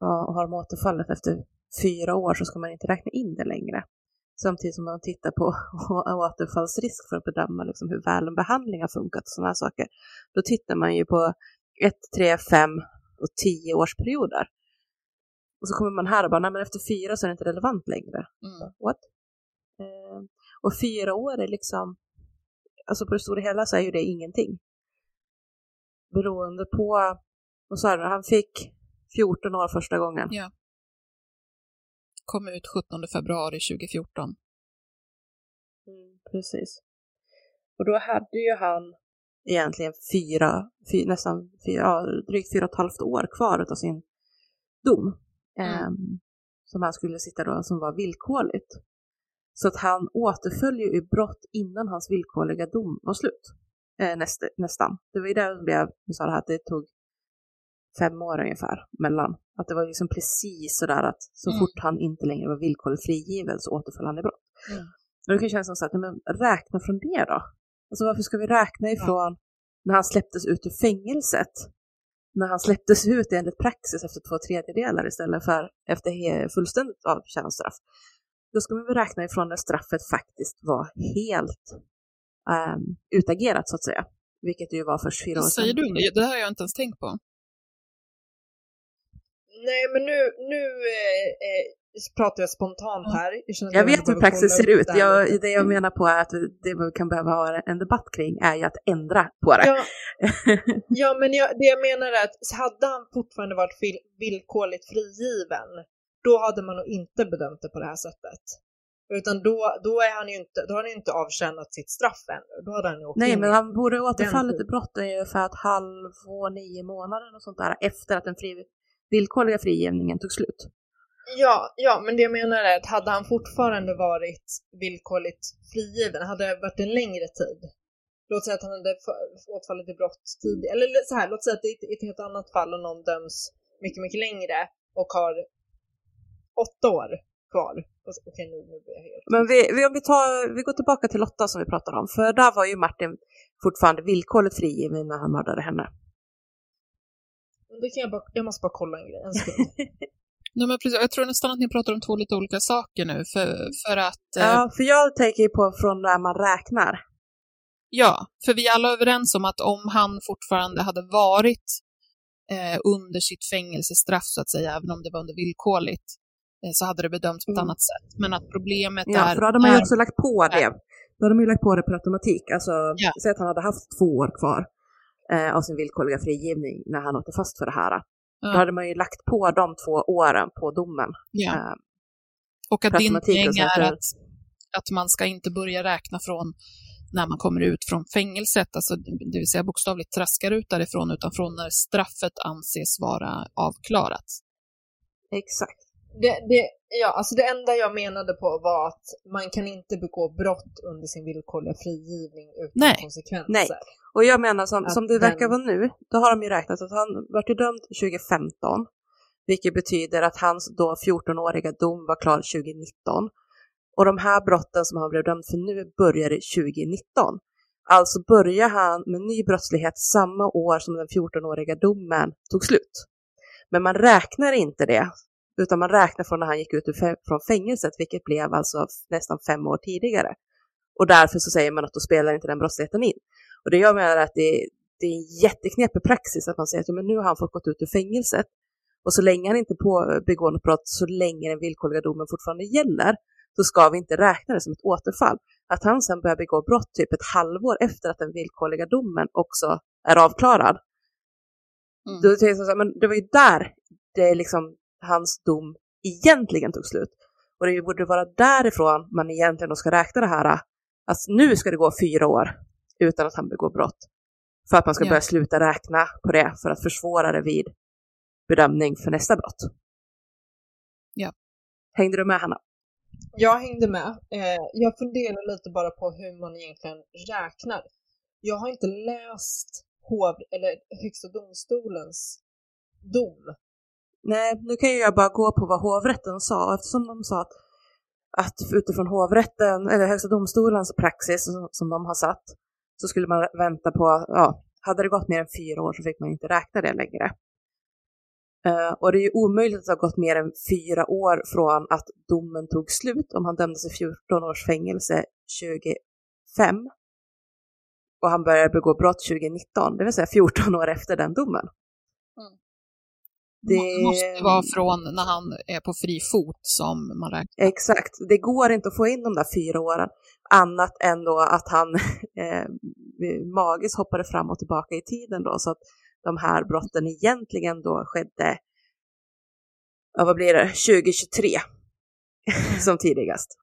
ja, har de återfallit efter fyra år så ska man inte räkna in det längre. Samtidigt som man tittar på återfallsrisk för att bedöma liksom hur väl en behandling har funkat och sådana här saker. Då tittar man ju på ett, tre, fem och tio årsperioder. Och så kommer man här och bara, nej men efter fyra så är det inte relevant längre. Mm. What? Eh, och fyra år är liksom, alltså på det stora hela så är ju det ingenting. Beroende på, vad sa du, han fick 14 år första gången. Ja. Kom ut 17 februari 2014. Mm, precis. Och då hade ju han egentligen fyra, fyra nästan fyra, ja, drygt fyra och ett halvt år kvar av sin dom. Mm. Eh, som han skulle sitta då, som var villkorligt. Så att han återföll ju i brott innan hans villkorliga dom var slut. Eh, näst, nästan. Det var ju där det blev, vi sa det här, att det tog fem år ungefär mellan. Att det var liksom precis sådär att så Mm. fort han inte längre var villkorligt frigiven så återföll han i brott. Mm. Och det kan kännas som så att, men räkna från det då. Alltså varför ska vi räkna ifrån när han släpptes ut ur fängelset? När han släpptes ut enligt praxis efter två tredjedelar istället för efter fullständigt avtjänat straff. Då ska man väl räkna ifrån när straffet faktiskt var helt um, utagerat så att säga. Vilket det ju var först fyra år sedan. säger du det? Det här har jag inte ens tänkt på. Nej, men nu, nu eh, eh, pratar jag spontant här. Jag, Jag vet hur praxis ser ut. Jag, det jag menar på är att det vi kan behöva ha en debatt kring är ju att ändra på det. Ja, ja men jag, det jag menar är att hade han fortfarande varit vil- villkorligt frigiven, då hade man nog inte bedömt det på det här sättet. Utan då, då, är han ju inte, då har han ju inte avtjänat sitt straff ännu. Då hade han ju åkt Nej, in men han borde återfallit i brott ungefär ett halvår, nio månader och sånt där efter att den fri, villkorliga frigivningen tog slut. Ja, ja, men det jag menar är att hade han fortfarande varit villkorligt frigiven, hade det varit en längre tid. Låt säga att han hade återfallit i brott tidigare, eller så här, låt säga att det är ett, helt annat fall och någon döms mycket, mycket längre och har åtta år kvar. Okej, nu, nu blir jag helt... Men vi, vi, om vi, tar, vi går tillbaka till Lotta som vi pratade om, för där var ju Martin fortfarande villkorligt frigiven när han mördade henne. Det kan jag, bara, jag måste bara kolla en grej, en sekund. Nej, men precis, jag tror nästan att ni pratar om två lite olika saker nu, för, för att... eh, Ja, för jag tänker ju på från när man räknar. Ja, för vi är alla överens om att om han fortfarande hade varit eh, under sitt fängelsestraff, så att säga, även om det var under villkorligt, eh, så hade det bedömts på ett Mm. annat sätt. Men att problemet Ja, är... för då hade man ju också lagt på det. Då hade man ju lagt på det per automatik. Alltså, Ja. säg att han hade haft två år kvar eh, av sin villkorliga frigivning när han åkte fast för det här. Då ja, hade man ju lagt på de två åren på domen. ja. Eh, Och att din poäng är att, att man ska inte börja räkna från när man kommer ut från fängelset, alltså det vill säga bokstavligt traskar ut därifrån, utan från när straffet anses vara avklarat. exakt. Det, det, ja, alltså det enda jag menade på var att man kan inte begå brott under sin villkorliga frigivning utan Nej. konsekvenser. Nej. Och jag menar som, Att som det verkar den- vara nu, då har de ju räknat att han vart ju dömd 2015, vilket betyder att hans då 14-åriga dom var klar 2019. Och de här brotten som han blev dömd för nu började 2019. Alltså börjar han med ny brottslighet samma år som den 14-åriga domen tog slut. Men man räknar inte det, utan man räknar från när han gick ut från fängelset, vilket blev alltså nästan fem år tidigare. Och därför så säger man att då spelar inte den brottsligheten in. Och det jag menar är att det, det är en jätteknepig praxis att man säger att men nu har han fått gått ut ur fängelset och så länge han inte på, begår något brott, så länge den villkorliga domen fortfarande gäller, så ska vi inte räkna det som ett återfall. Att han sen börjar begå brott typ ett halvår efter att den villkorliga domen också är avklarad, Mm. då tänker jag så här, men det var ju där det liksom hans dom egentligen tog slut. Och det borde vara därifrån man egentligen ska räkna det här, att nu ska det gå fyra år utan att han begår brott. För att man ska Ja. börja sluta räkna på det för att försvåra det vid bedömning för nästa brott. Ja. Hängde du med Hanna? Jag hängde med. Eh, jag funderar lite bara på hur man egentligen räknar. Jag har inte läst hov, eller Högsta domstolens dom nej, nu kan ju jag bara gå på vad hovrätten sa eftersom de sa att, att utifrån hovrätten, eller Högsta domstolens praxis som, som de har satt, så skulle man vänta på, ja, hade det gått mer än fyra år så fick man inte räkna det längre. Uh, och det är ju omöjligt att det har gått mer än fyra år från att domen tog slut om han dömdes till 14 års fängelse 2005 och han började begå brott 2019, det vill säga 14 år efter den domen. Mm. Det måste vara från när han är på fri fot som man räknar. Exakt, det går inte att få in de där fyra åren annat än då att han eh, magiskt hoppade fram och tillbaka i tiden då så att de här brotten egentligen då skedde, ja vad blir det, 2023 som tidigast.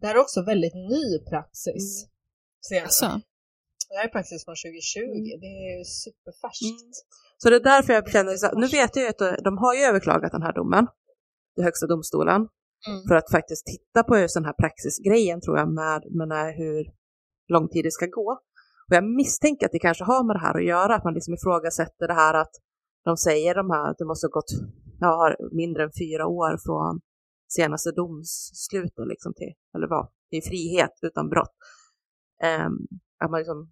Det här är också väldigt ny praxis. Mm. Alltså. Det här är praxis från 2020, mm. det är superfärskt. Mm. Så det är därför jag känner, så, nu vet jag ju att de har ju överklagat den här domen till Högsta domstolen mm. för att faktiskt titta på just den här praxisgrejen tror jag med, med hur lång tid det ska gå. Och jag misstänker att det kanske har med det här att göra, att man liksom ifrågasätter det här att de säger de här att det måste ha gått ja, mindre än fyra år från senaste domslut liksom till, eller vad, i frihet utan brott. Um, att man liksom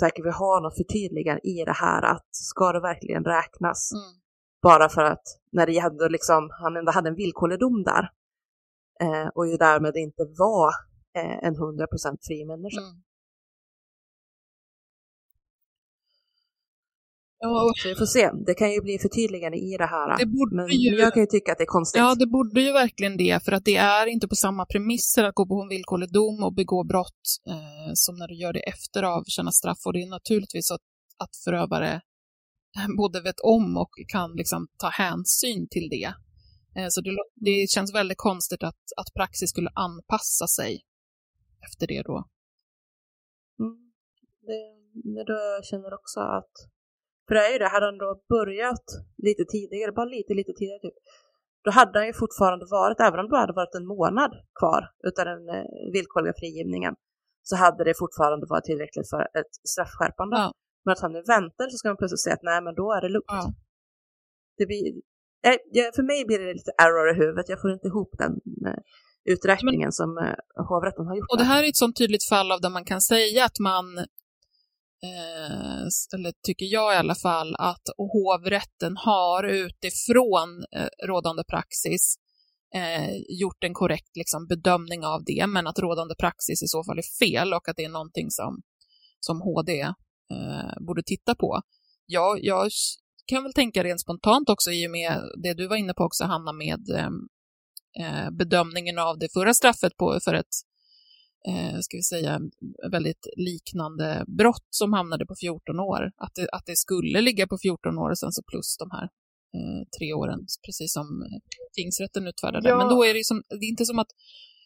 säkert vill ha något förtydligande i det här att ska det verkligen räknas? Mm. Bara för att när det hade liksom, han ändå hade en villkorlig dom där eh, och ju därmed inte var eh, en 100% fri människa. Mm. Så vi får se. Det kan ju bli förtydligande i det här. Det borde men ju, jag kan ju tycka att det är konstigt. Ja, det borde ju verkligen det, för att det är inte på samma premisser att gå på en villkorlig dom och begå brott eh, som när du gör det efter avtjäna straff. Och det är naturligtvis att, att förövare både vet om och kan liksom ta hänsyn till det. Eh, så det, det, känns väldigt konstigt att, att praxis skulle anpassa sig efter det då. Mm. Det, det då jag känner också att för det är ju det, hade han då börjat lite tidigare, bara lite, lite tidigare typ, då hade han ju fortfarande varit, även om det hade varit en månad kvar utav den eh, villkorliga frigivningen, så hade det fortfarande varit tillräckligt för ett straffskärpande. Ja. Men att han nu väntar så ska man plötsligt säga att nej, men då är det lugnt. Ja. Det blir, eh, för mig blir det lite error i huvudet, jag får inte ihop den eh, uträkningen men, som eh, hovrätten har gjort. Och det här är ett sånt tydligt fall av där man kan säga att man Eh, eller tycker jag i alla fall, att hovrätten har utifrån eh, rådande praxis eh, gjort en korrekt liksom, bedömning av det, men att rådande praxis i så fall är fel och att det är någonting som, som HD eh, borde titta på. Ja, jag kan väl tänka rent spontant också i och med det du var inne på också, Hanna, med eh, eh bedömningen av det förra straffet på, för ett eh, ska vi säga, väldigt liknande brott som hamnade på 14 år. Att det, att det skulle ligga på 14 år och sen så plus de här eh, tre åren, precis som tingsrätten utfärdade. Ja. Men då är det, som, det är inte som att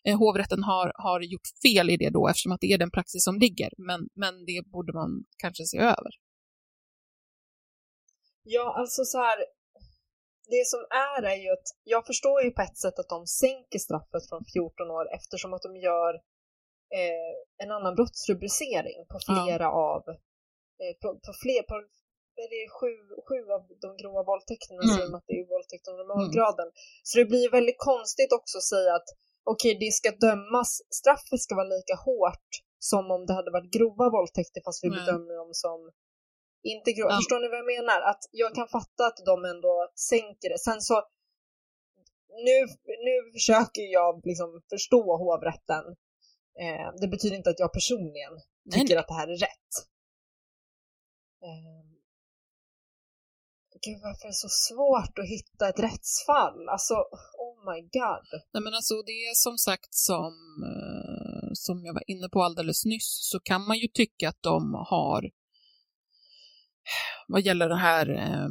eh, hovrätten har, har gjort fel i det då, eftersom att det är den praxis som ligger. Men, men det borde man kanske se över. Ja, alltså så här, det som är är ju att jag förstår ju på ett sätt att de sänker straffet från 14 år eftersom att de gör eh, en annan brottsrubricering på flera ja. av, eh, på, på, fler, på är det sju, sju av de grova våldtäkterna mm. säger att det är våldtäkt av normalgraden. Mm. Så det blir väldigt konstigt också att säga att okej, okay, det ska dömas, straffet ska vara lika hårt som om det hade varit grova våldtäkter fast vi mm. bedömer dem som inte grova. Ja. Förstår ni vad jag menar? Att jag kan fatta att de ändå sänker det. Sen så nu, nu försöker jag liksom förstå hovrätten Eh, det betyder inte att jag personligen tycker nej, att det här är rätt. Eh, gud, varför är det så svårt att hitta ett rättsfall? Alltså, oh my god. Nej, men alltså det är som sagt som, eh, som jag var inne på alldeles nyss, så kan man ju tycka att de har vad gäller det här eh,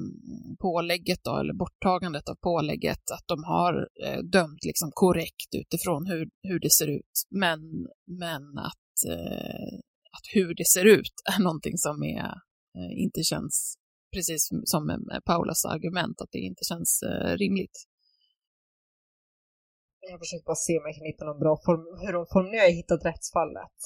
pålägget då, eller borttagandet av pålägget, att de har eh, dömt liksom korrekt utifrån hur, hur det ser ut. Men, men att, eh, att hur det ser ut är någonting som är, eh, inte känns, precis som eh, med Paulas argument, att det inte känns eh, rimligt. Jag försöker bara se om jag kan hitta någon bra form, hur de formulerar hittat rättsfallet.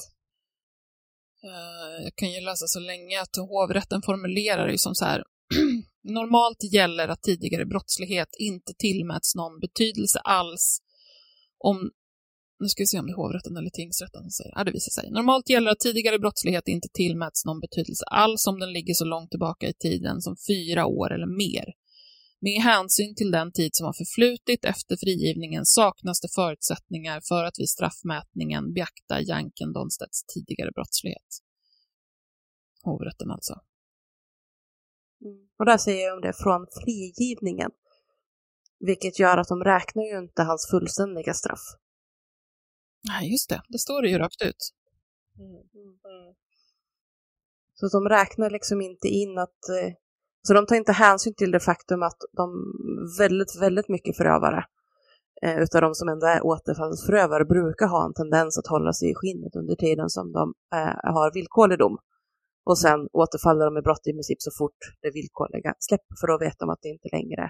Eh, jag kan ju läsa så länge att hovrätten formulerar det som så här Normalt gäller att tidigare brottslighet inte tillmäts någon betydelse alls om nu ska vi se om det är hovrätten eller tingsrätten som säger. Ja, det visar sig. Normalt gäller att tidigare brottslighet inte tillmäts någon betydelse alls om den ligger så långt tillbaka i tiden som fyra år eller mer. Med hänsyn till den tid som har förflutit efter frigivningen saknas det förutsättningar för att vid straffmätningen beakta Janken Donstedts tidigare brottslighet. Hovrätten alltså. Mm. Och där säger om det från frigivningen. Vilket gör att de räknar ju inte hans fullständiga straff. Nej, just det. Det står det ju rakt ut. Mm. Mm. Så de räknar liksom inte in att... Eh, så de tar inte hänsyn till det faktum att de väldigt, väldigt mycket förövare eh, utav de som ändå är återfallsförövare brukar ha en tendens att hålla sig i skinnet under tiden som de eh, har villkorlig dom. Och sen återfaller de i brott i princip så fort det villkorliga släpper, för då vet de att det inte längre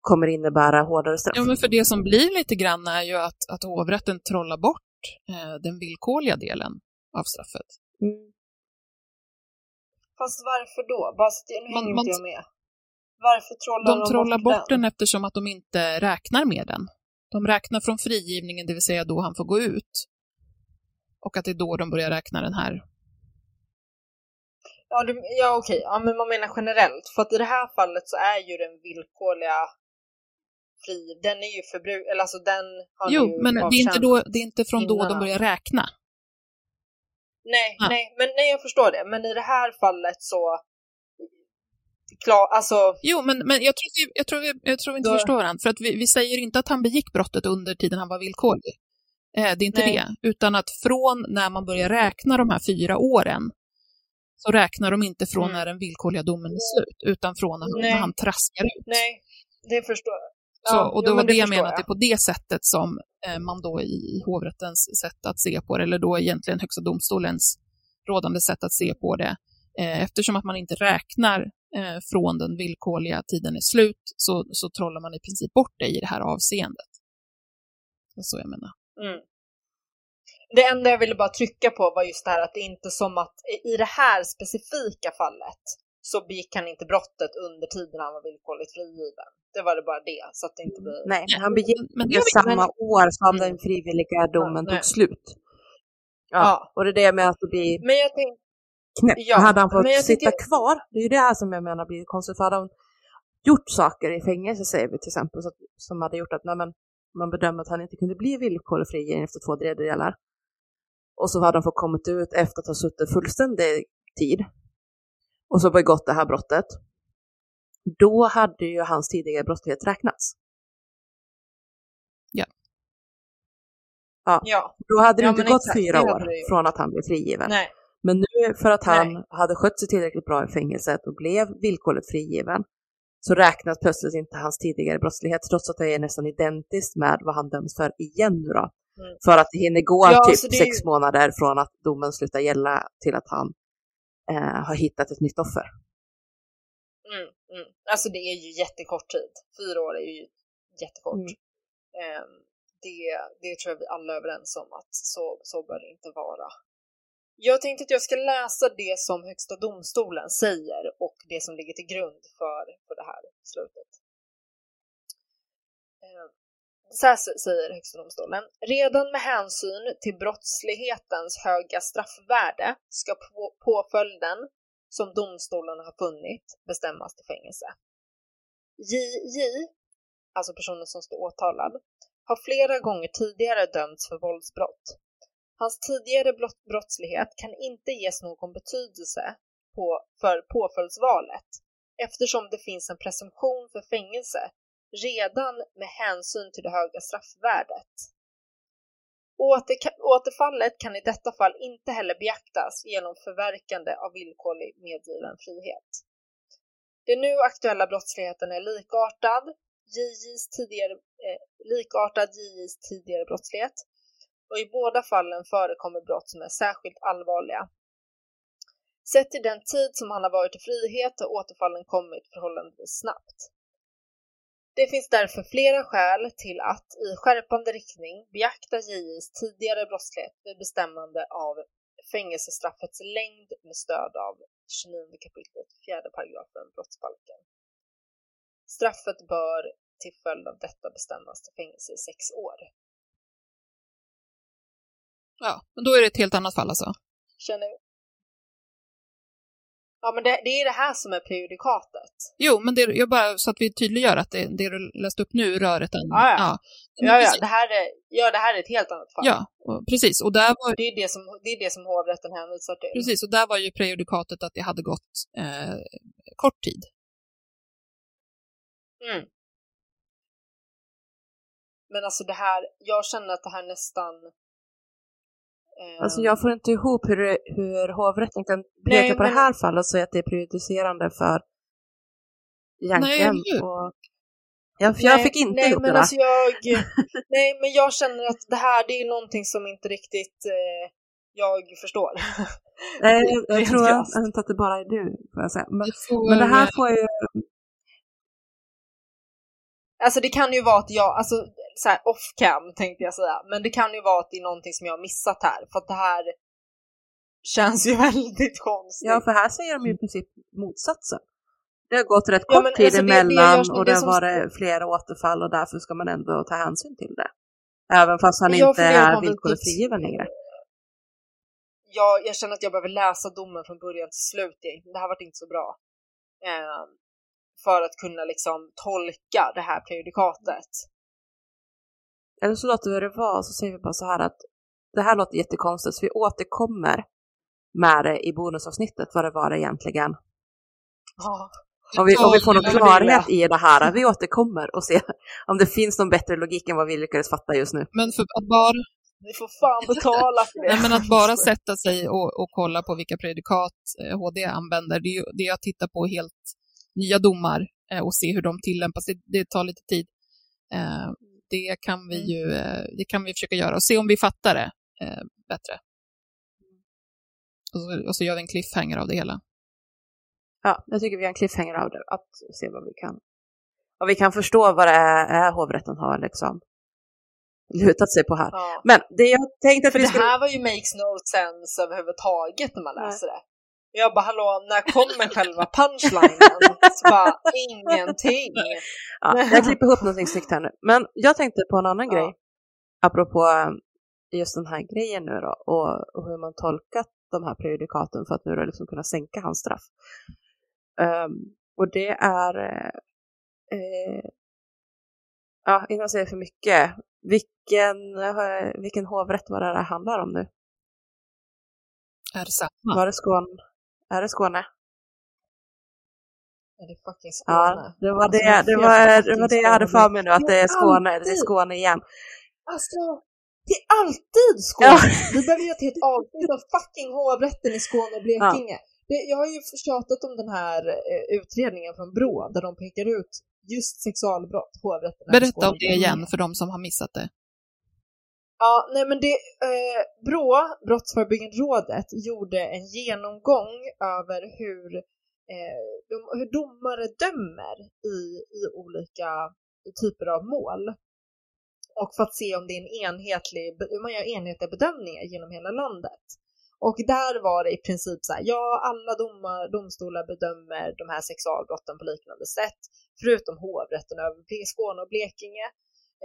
kommer innebära hårdare straff. Ja, men för det som blir lite grann är ju att, att hovrätten trollar bort eh, den villkorliga delen av straffet. Mm. Fast varför då? Bara nu man, man, inte jag med. Varför trollar de, de trollar bort, bort den? den eftersom att de inte räknar med den. De räknar från frigivningen, det vill säga då han får gå ut. Och att det är då de börjar räkna den här Ja, du, ja okej, ja, men man menar generellt. För att i det här fallet så är ju den villkorliga fri, den är ju förbruk, eller alltså den har Jo, men det är, inte då, det är inte från då de börjar räkna. Nej, ja. nej, men nej jag förstår det. Men i det här fallet så klar, alltså... Jo, men, men jag, tror, jag, tror, jag tror vi inte då... förstår varandra. För att vi, vi säger inte att han begick brottet under tiden han var villkorlig. Eh, det är inte Nej. det. Utan att från när man börjar räkna de här fyra åren så räknar de inte från mm. när den villkorliga domen är slut, utan från när, när han traskar ut. Nej, det förstår jag. Så, ja, och då jo, var det jag menade, att det är på det sättet som eh, man då i hovrättens sätt att se på det, eller då egentligen Högsta domstolens rådande sätt att se på det, eh, eftersom att man inte räknar eh, från den villkorliga tiden är slut, så, så trollar man i princip bort det i det här avseendet. Det så jag menar. Mm. Det enda jag ville bara trycka på var just det här att det är inte som att i det här specifika fallet så begick han inte brottet under tiden han var villkorligt frigiven. Det var det bara det, så att det inte blir... Nej, han begick det samma år som den frivilliga domen ja, tog slut. Ja, ja, och det är det med att det blir men jag tänk... knäppt. Ja, hade han fått sitta jag... kvar, det är ju det här som jag menar blir konstigt, för hade han gjort saker i fängelse, säger vi till exempel, så, som hade gjort att nej, men, man bedömer att han inte kunde bli villkorligt frigiven efter två tredjedelar, och så hade han fått kommit ut efter att ha suttit fullständig tid och så begått det här brottet. Då hade ju hans tidigare brottslighet räknats. Ja. Ja, ja. då hade det ja, inte gått exakt, fyra år från att han blev frigiven. Nej. Men nu för att han Nej. hade skött sig tillräckligt bra i fängelset och blev villkorligt frigiven så räknas plötsligt inte hans tidigare brottslighet trots att det är nästan identiskt med vad han döms för igen nu då. Mm. För att det hinner gå ja, typ sex månader från att domen slutar gälla till att han eh, har hittat ett nytt offer. Mm, mm. Alltså det är ju jättekort tid. Fyra år är ju jättekort. Eh, det, det tror jag vi alla är överens om att så, så bör det inte vara. Jag tänkte att jag ska läsa det som Högsta domstolen säger och det som ligger till grund för, för det här beslutet. Ehm, så här säger Högsta domstolen. Redan med hänsyn till brottslighetens höga straffvärde ska på påföljden som domstolen har funnit bestämmas till fängelse. JJ, alltså personen som står åtalad, har flera gånger tidigare dömts för våldsbrott. Hans tidigare brottslighet kan inte ges någon betydelse på, för påföljdsvalet eftersom det finns en presumtion för fängelse redan med hänsyn till det höga straffvärdet. Återfallet kan i detta fall inte heller beaktas genom förverkande av villkorlig medgiven frihet. Den nu aktuella brottsligheten är likartad JJs tidigare, eh, likartad JJs tidigare brottslighet och i båda fallen förekommer brott som är särskilt allvarliga. Sett till den tid som han har varit i frihet har återfallen kommit förhållandevis snabbt. Det finns därför flera skäl till att i skärpande riktning beakta JIs tidigare brottslighet vid bestämmande av fängelsestraffets längd med stöd av 29 kapitlet 4 paragrafen brottsbalken. Straffet bör till följd av detta bestämmas till fängelse i sex år. Ja, men då är det ett helt annat fall alltså. Känner Ja, men det, det är det här som är prejudikatet. Jo, men det, jag bara så att vi tydliggör att det, det du läste upp nu rör ett annat. Ja, ja. ja. Ja, det här är, ja, det här är ett helt annat fall. ja och, precis. Och där var, Det är det som, det är det som hovrätten hänvisar till. precis, och där var ju prejudikatet att det hade gått eh, kort tid. Mm. Men alltså det här, jag känner att det här nästan... Alltså jag får inte ihop hur, det- hur hovrätten kan peka Nej, på det men- här fallet och säga att det är prejudicerande för Janken. Nej, och... jag, jag nej, fick inte nej, ihop men det alltså jag, Nej, men jag känner att det här, det är någonting som inte riktigt eh, jag förstår. Nej, jag, jag tror krasst. inte att det bara är du, får jag säga. Men, Det får, men det här får ju... Alltså det kan ju vara att jag, alltså så här off cam tänkte jag säga, men det kan ju vara att det är någonting som jag har missat här, för att det här känns ju väldigt konstigt. Ja, för här säger de ju i princip motsatsen. Det har gått rätt Ja, kort men tid alltså det- det emellan görs- och det det har som- varit flera återfall och därför ska man ändå ta hänsyn till det. Även fast han jag inte är det villkorligt frigiven längre. jag, jag känner att jag behöver läsa domen från början till slut. Det här varit inte så bra. Eh, för att kunna liksom tolka det här prejudikatet. Eller så låter vi det vara så säger vi bara så här att det här låter jättekonstigt så vi återkommer med det i bonusavsnittet vad det var egentligen. Ja. Om vi, om vi får någon klarhet i det här. Vi återkommer och ser om det finns någon bättre logik än vad vi lyckades fatta just nu. Men för att bara, Ni får fan betala för det. nej, men att bara sätta sig och, och kolla på vilka prejudikat eh, HD använder, det är, ju, det är att titta på helt nya domar eh, och se hur de tillämpas. Det, det tar lite tid. Eh, det kan vi ju eh, det kan vi försöka göra och se om vi fattar det eh, bättre. Och så, och så gör vi en cliffhanger av det hela. Ja, jag tycker vi har en cliffhanger av det. Att se vad vi kan. Vad vi kan förstå vad det är, är hovrätten har liksom lutat sig på här. Ja. Men det jag tänkte att För vi det skulle... här var ju makes no sense överhuvudtaget när man läser det. Jag bara hallå, när kommer själva punchlinen? Så bara ingenting. Ja, jag klipper ihop någonting snyggt här nu. Men jag tänkte på en annan Ja. grej. Apropå eh, just den här grejen nu då. Och, och hur man tolkat de här prejudikaten för att nu då liksom kunna sänka hans straff. Ehm, och det är... eh, Eh, ja, innan jag säger för mycket. Vilken, eh, vilken hovrätt var det det handlar om nu? Är det samma? Var det Skåne? Är det Skåne? Men det är fucking Skåne. Ja, det var Alltså, det, det, var, det var det jag hade för mig nu, att det är Ja, Skåne, det är. Skåne igen. Alltså, det är alltid Skåne! Ja. Vi behöver göra ett helt avsnitt av fucking hovrätten i Skåne och Blekinge. Det, jag har ju tjatat om den här eh, utredningen från Brå där de pekar ut just sexualbrott, hovrätten Berätta om det igen för de som har missat det. Ja, nej men det, eh, Brå, Brottsförebyggande rådet, gjorde en genomgång över hur, eh, de, hur domare dömer i, i olika typer av mål. Och för att se om det är en enhetlig, hur man gör enhetliga bedömningar genom hela landet. Och där var det i princip så här, ja alla domar, domstolar bedömer de här sexualbrotten på liknande sätt, förutom hovrätten över Skåne och Blekinge.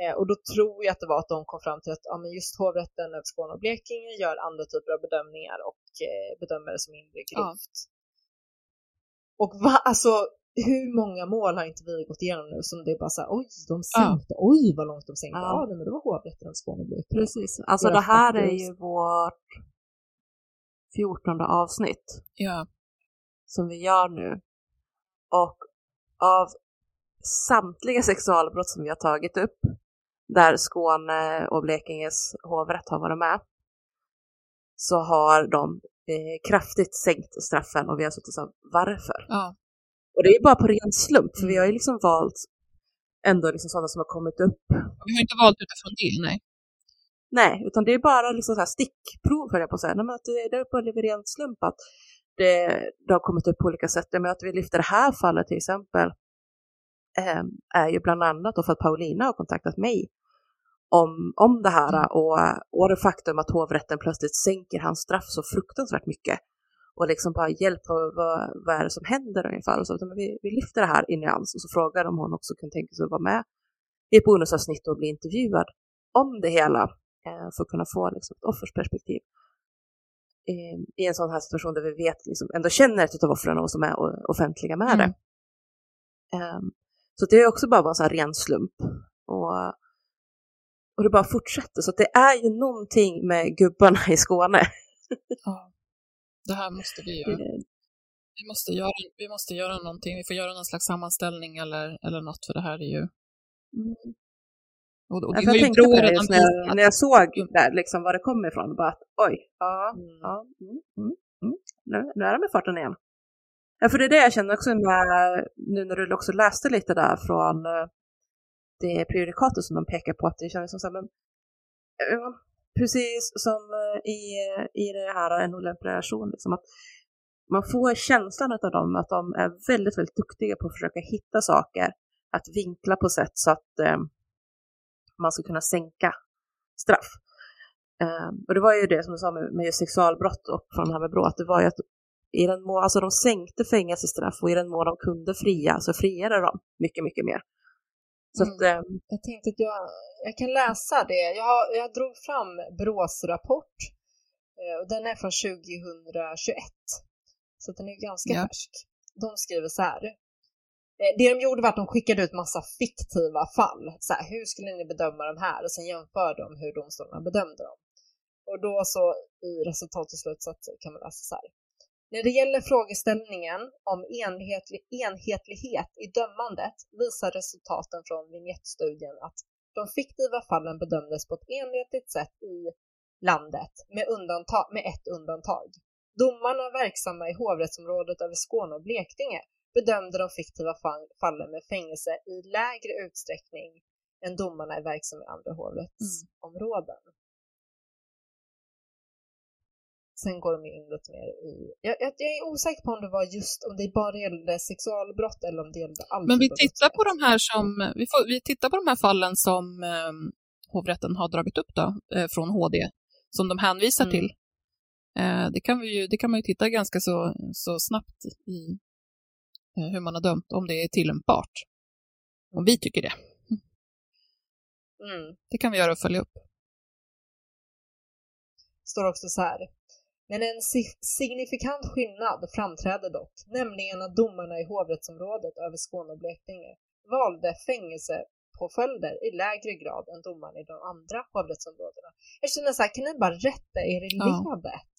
Eh, och då tror jag att det var att de kom fram till att ja, men just hovrätten över Skåne och Blekinge gör andra typer av bedömningar och eh, bedömer det som mindre grovt. Och va, alltså hur många mål har inte vi gått igenom nu som det är bara så här, oj, de sänkte, oj vad långt de sänkte, Ja. ja, men det var hovrätten över Skåne och Blekinge. Precis. Alltså det här är ju vårt fjortonde avsnitt Ja. som vi gör nu. Och av samtliga sexualbrott som vi har tagit upp, där Skåne och Blekinges hovrätt har varit med, så har de eh, kraftigt sänkt straffen och vi har suttit och sagt varför? ja. Och det är bara på ren slump, för vi har ju liksom valt ändå liksom sådana som har kommit upp Vi har inte valt utifrån det, nej. Nej, utan det är bara liksom så här stickprov höll jag på att säga. Nej, men att det, det är bara en ren slump att det, det har kommit upp på olika sätt. Men att vi lyfter det här fallet till exempel eh, är ju bland annat då för att Paulina har kontaktat mig om, om det här och, och det faktum att hovrätten plötsligt sänker hans straff så fruktansvärt mycket. och liksom bara hjälp, vad, vad, vad är det som händer ungefär? Och så, men vi, vi lyfter det här i nyans och så frågar om hon också kan tänka sig att vara med i ett bonusavsnitt och bli intervjuad om det hela eh, för att kunna få liksom, ett offersperspektiv eh, i en sån här situation där vi vet, liksom, ändå känner ett av offren och som är offentliga med mm. det. Um, så det är också bara en sån ren slump. Och, och det bara fortsätter. Så det är ju någonting med gubbarna i Skåne. Ja, det här måste vi göra. Vi måste göra, vi måste göra någonting. Vi får göra någon slags sammanställning eller, eller något, för det här är ju... Mm. Och, och jag tänkte på det när jag, när jag såg där, liksom, var det kom ifrån. Bara att, oj, ja, mm. ja mm, mm, mm. Nu, nu är de i farten igen. Ja, för det är det jag känner också med, nu när du också läste lite där från eh, det prejudikatet som de pekar på, att det känns som så här, men, precis som eh, i, eh, i det här eh, en olämplig relation, liksom, att man får känslan av dem att de är väldigt, väldigt duktiga på att försöka hitta saker, att vinkla på sätt så att eh, man ska kunna sänka straff. Eh, och det var ju det som du sa med, med sexualbrott och från det här med brå, att det var ju att i den mån, alltså de sänkte fängelsestraff och i den mån de kunde fria så friade de mycket, mycket mer. Så mm. att, mm. jag tänkte att jag, jag kan läsa det. Jag, jag drog fram Brås rapport eh, och den är från 2021. Så den är ganska ja. färsk. De skriver så här. Eh, det de gjorde var att de skickade ut massa fiktiva fall. Så här, hur skulle ni bedöma de här? Och sen jämförde de hur domstolarna bedömde dem. Och då så i resultat och slutsatser kan man läsa så här. När det gäller frågeställningen om enhetlig, enhetlighet i dömandet visar resultaten från vignettstudien att de fiktiva fallen bedömdes på ett enhetligt sätt i landet med, undantag, med ett undantag. Domarna verksamma i hovrättsområdet över Skåne och Blekinge bedömde de fiktiva fallen med fängelse i lägre utsträckning än domarna är verksamma i andra hovrättsområden. Mm. Sen går de in lite mer i... Jag, jag, jag, är osäker på om det var just om det bara gällde sexualbrott eller om det gällde allt. Men vi tittar på de här som... Vi, får, vi tittar på de här fallen som eh, hovrätten har dragit upp då, eh, från HD, som de hänvisar mm. till. Eh, det, kan vi ju, det kan man ju titta ganska så, så snabbt i eh, hur man har dömt, om det är tillämpbart. Om vi tycker det. Mm. Det kan vi göra och följa upp. står också så här. Men en signifikant skillnad framträder dock, nämligen att domarna i hovrättsområdet över Skåne och Blekinge valde fängelsepåföljder i lägre grad än domarna i de andra hovrättsområdena. Jag känner så här, kan ni bara rätta er i ja. ledet?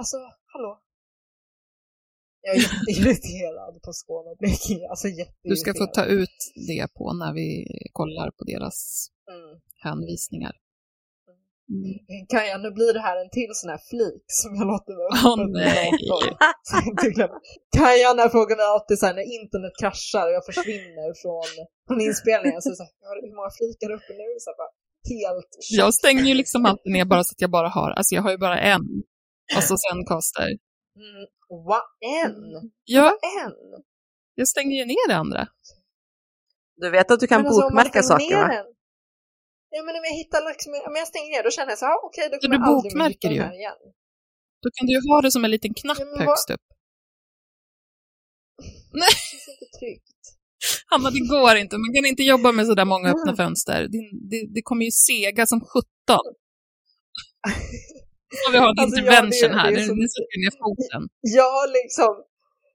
Alltså, hallå? Jag är jätteirriterad på Skåne och Blekinge. Alltså Du ska få ta ut det på när vi kollar på deras mm. hänvisningar. Mm. Kaja, nu blir det här en till sån här flik som jag låter vara oh, nej! Kaja, när frågar mig alltid så här, när internet kraschar och jag försvinner från, från inspelningen, så, så här, hur många flikar uppe nu? Så här, bara, helt Jag stänger ju liksom alltid ner bara så att jag bara har, alltså jag har ju bara en. Och så sen Caster. Mm. Va? En? Ja. En? Jag stänger ju ner det andra. Du vet att du kan alltså, bokmärka saker va? Den, Ja, men om jag hittar liksom, om jag stänger ner då känner jag så ah, okej, okay, då kommer jag aldrig mer hitta den här igen. Då kan du ju ha det som en liten knapp ja, högst upp. Nej. Det känns inte tryggt. Hanna, det går inte. Man kan inte jobba med sådär många öppna fönster. Det, det, det kommer ju sega som sjutton. Nu vi har en alltså, intervention ja, det, här. Det nu sätter vi ner foten. Jag har liksom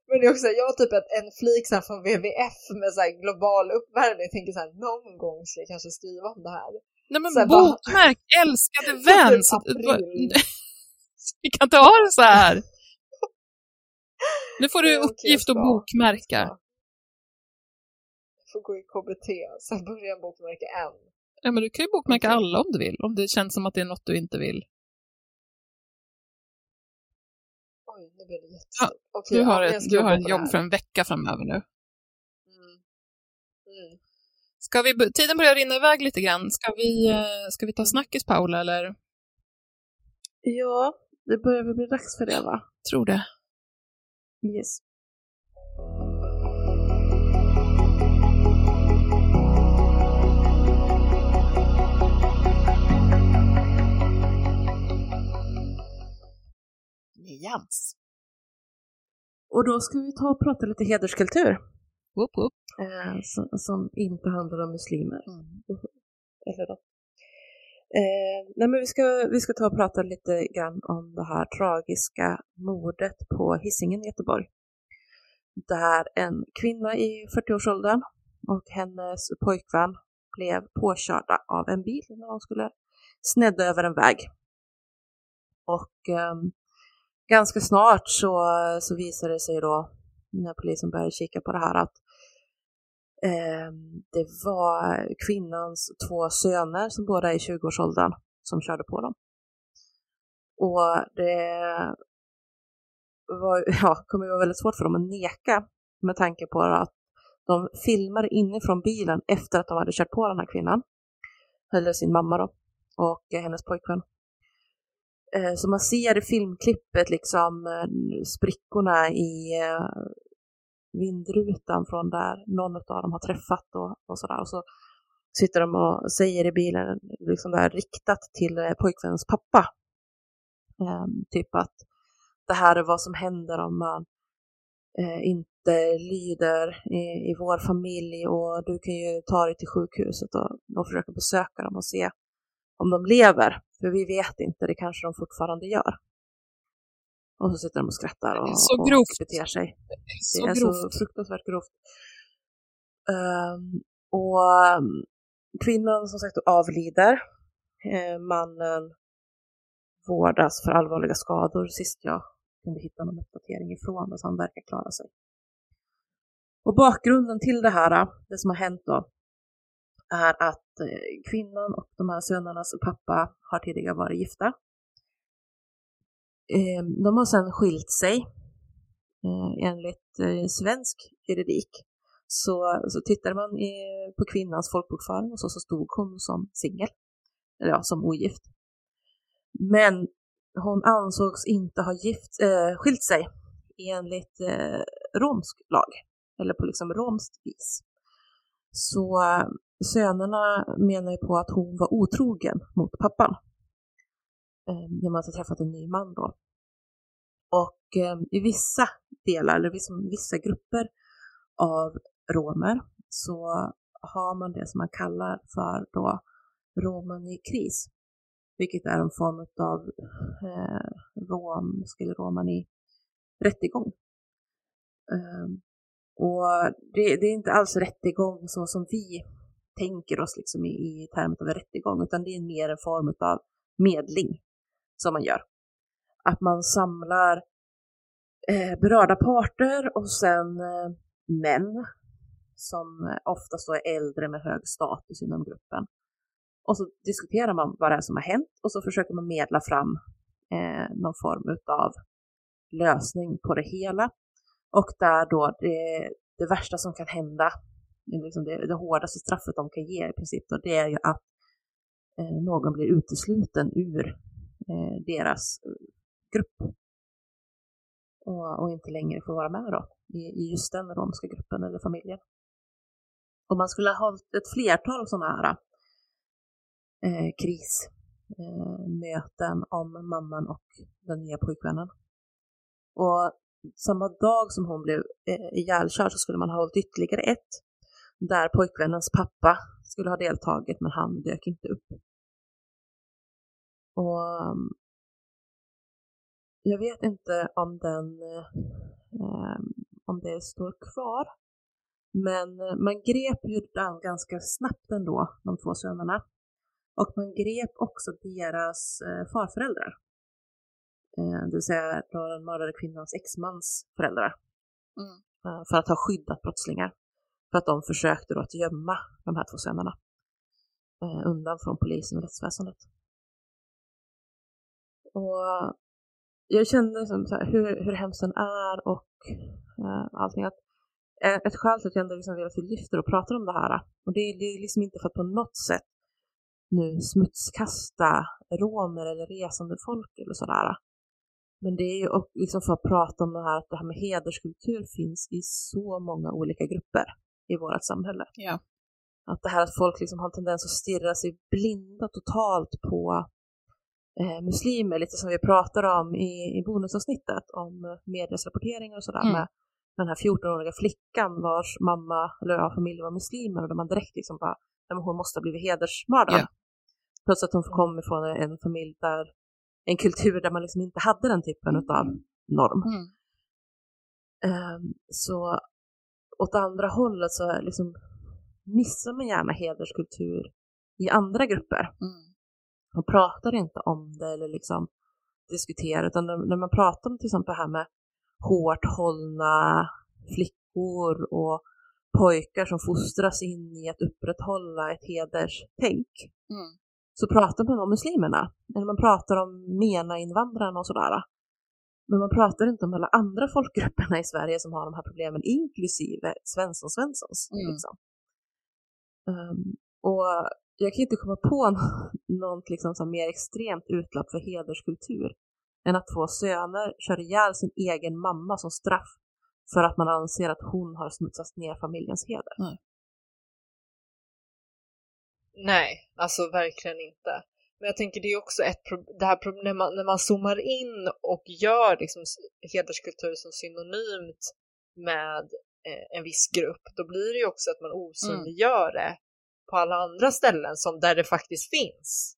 men det är också, jag har typ en flik så från WWF med så global uppvärmning. Jag tänker så här, någon gång ska jag kanske skriva om det här. Nej men här, bokmärk, bara... älskade vän! Vi kan inte ha det så här. Nu får du uppgift att bokmärka. Jag får gå i KBT, sen börjar jag bokmärka en. Ja, men du kan ju bokmärka alla om du vill, om det känns som att det är något du inte vill. Oj, nu blev det jättestort. Ja, okay, du har ett, du har ett jobb för en vecka framöver nu. Mm. Mm. Ska vi, tiden börjar rinna iväg lite grann. Ska vi, eh, ska vi ta snackis, Paula, eller? Ja, det börjar väl bli dags för det, va? Tror det. Yes. Nyans. Och då ska vi ta och prata lite hederskultur. Whoop, whoop. Eh, som, som inte handlar om muslimer. Mm. Eller då. Eh, nej men vi ska, vi ska ta och prata lite grann om det här tragiska mordet på Hisingen i Göteborg. Där en kvinna i 40-årsåldern och hennes pojkvän blev påkörda av en bil när de skulle snedda över en väg. Och eh, ganska snart så, så visade det sig då när polisen började kika på det här att eh, det var kvinnans två söner som båda är i 20-årsåldern som körde på dem. Och det var, ja, kommer vara väldigt svårt för dem att neka med tanke på att de filmade inifrån bilen efter att de hade kört på den här kvinnan, eller sin mamma då, och eh, hennes pojkvän. Eh, så man ser i filmklippet liksom eh, sprickorna i eh, vindrutan från där någon av dem har träffat och, och sådär. Och så sitter de och säger i bilen, liksom där riktat till eh, pojkvännens pappa. Um, typ att det här är vad som händer om man eh, inte lyder i, i, vår familj och du kan ju ta dig till sjukhuset och, och försöka besöka dem och se om de lever. För vi vet inte, det kanske de fortfarande gör. Och så sitter de och skrattar och, så och beter sig. Så det är grovt. så fruktansvärt grovt. Um, och um, kvinnan som sagt avlider. Uh, mannen vårdas för allvarliga skador sist jag kunde hitta någon uppdatering ifrån så han verkar klara sig. Och bakgrunden till det här, det som har hänt då, är att eh, kvinnan och de här sönernas pappa har tidigare varit gifta. Ehm, de har sedan skilt sig eh, enligt eh, svensk juridik. Så, så tittade man på kvinnans folkbokföring och så, så stod hon som singel, eller ja, som ogift. Men hon ansågs inte ha gift, äh, skilt sig enligt äh, romsk lag, eller på liksom romskt vis. Så sönerna menar ju på att hon var otrogen mot pappan eh, genom att ha träffat en ny man då. Och eh, i vissa delar, eller liksom vissa grupper av romer så har man det som man kallar för då romen i kris, vilket är en form av eh, romsk eller roman i rättegång. Ehm, och det, det, är inte alls rättegång så som vi tänker oss liksom i, i termer av en rättegång, utan det är mer en form av medling som man gör. Att man samlar eh, berörda parter och sen eh, män som eh, oftast är äldre med hög status inom gruppen. Och så diskuterar man vad det är som har hänt och så försöker man medla fram eh, någon form av lösning på det hela. Och där då det, det värsta som kan hända, liksom det, det hårdaste straffet de kan ge i princip, och det är ju att eh, någon blir utesluten ur eh, deras eh, grupp. Och, och, inte längre får vara med då, i, i just den romska gruppen eller familjen. Och man skulle ha hållit ett flertal sådana här eh, krismöten eh, om mamman och den nya pojkvännen. Och samma dag som hon blev eh, ihjälkörd så skulle man ha hållit ytterligare ett där pojkvännens pappa skulle ha deltagit men han dök inte upp. Och um, jag vet inte om den eh, om det står kvar. Men eh, man grep ju den ganska snabbt ändå, de två sönerna. Och man grep också deras eh, farföräldrar. Eh, det vill säga den mördade kvinnans exmans föräldrar. Mm. Eh, för att ha skyddat brottslingar. För att de försökte då att gömma de här två sönerna eh, undan från polisen och rättsväsendet. Och jag kände liksom så här, hur, hur hemskt den är och eh, allting. Att, ett skäl till att jag ändå liksom vill att vi lyfter och pratar om det här. Och det, det är liksom inte för att på något sätt nu smutskasta romer eller resande folk eller sådär. Men det är ju liksom för att prata om det här att det här med hederskultur finns i så många olika grupper i vårt samhälle. Ja. Att det här att folk liksom har en tendens att stirra sig blinda totalt på eh, muslimer, lite som vi pratade om i, i bonusavsnittet om eh, medias rapporteringar och sådär Mm. med den här 14-åriga flickan vars mamma eller ja, familj var muslimer och där man direkt liksom bara, nej, hon måste ha blivit hedersmördad. Ja. Trots att hon kom ifrån en familj där, en kultur där man liksom inte hade den typen av norm. Mm. Ehm, så åt andra hållet så liksom, missar man gärna hederskultur i andra grupper. Mm. Man pratar inte om det eller liksom diskuterar, utan när, när man pratar om till exempel det här med hårt hållna flickor och pojkar som fostras in i att upprätthålla ett hederstänk, Mm. så pratar man om muslimerna. Eller man pratar om MENA-invandrarna och sådär. Men man pratar inte om alla andra folkgrupperna i Sverige som har de här problemen, inklusive Svensson Svenssons. Mm. Liksom. Ehm, och jag kan inte komma på nå- något liksom som mer extremt utlopp för hederskultur än att två söner kör ihjäl sin egen mamma som straff för att man anser att hon har smutsat ner familjens heder. Nej, alltså verkligen inte. Men jag tänker det är också ett det här när man, när man zoomar in och gör liksom hederskultur som synonymt med eh, en viss grupp, då blir det ju också att man osynliggör det på alla andra ställen som där det faktiskt finns.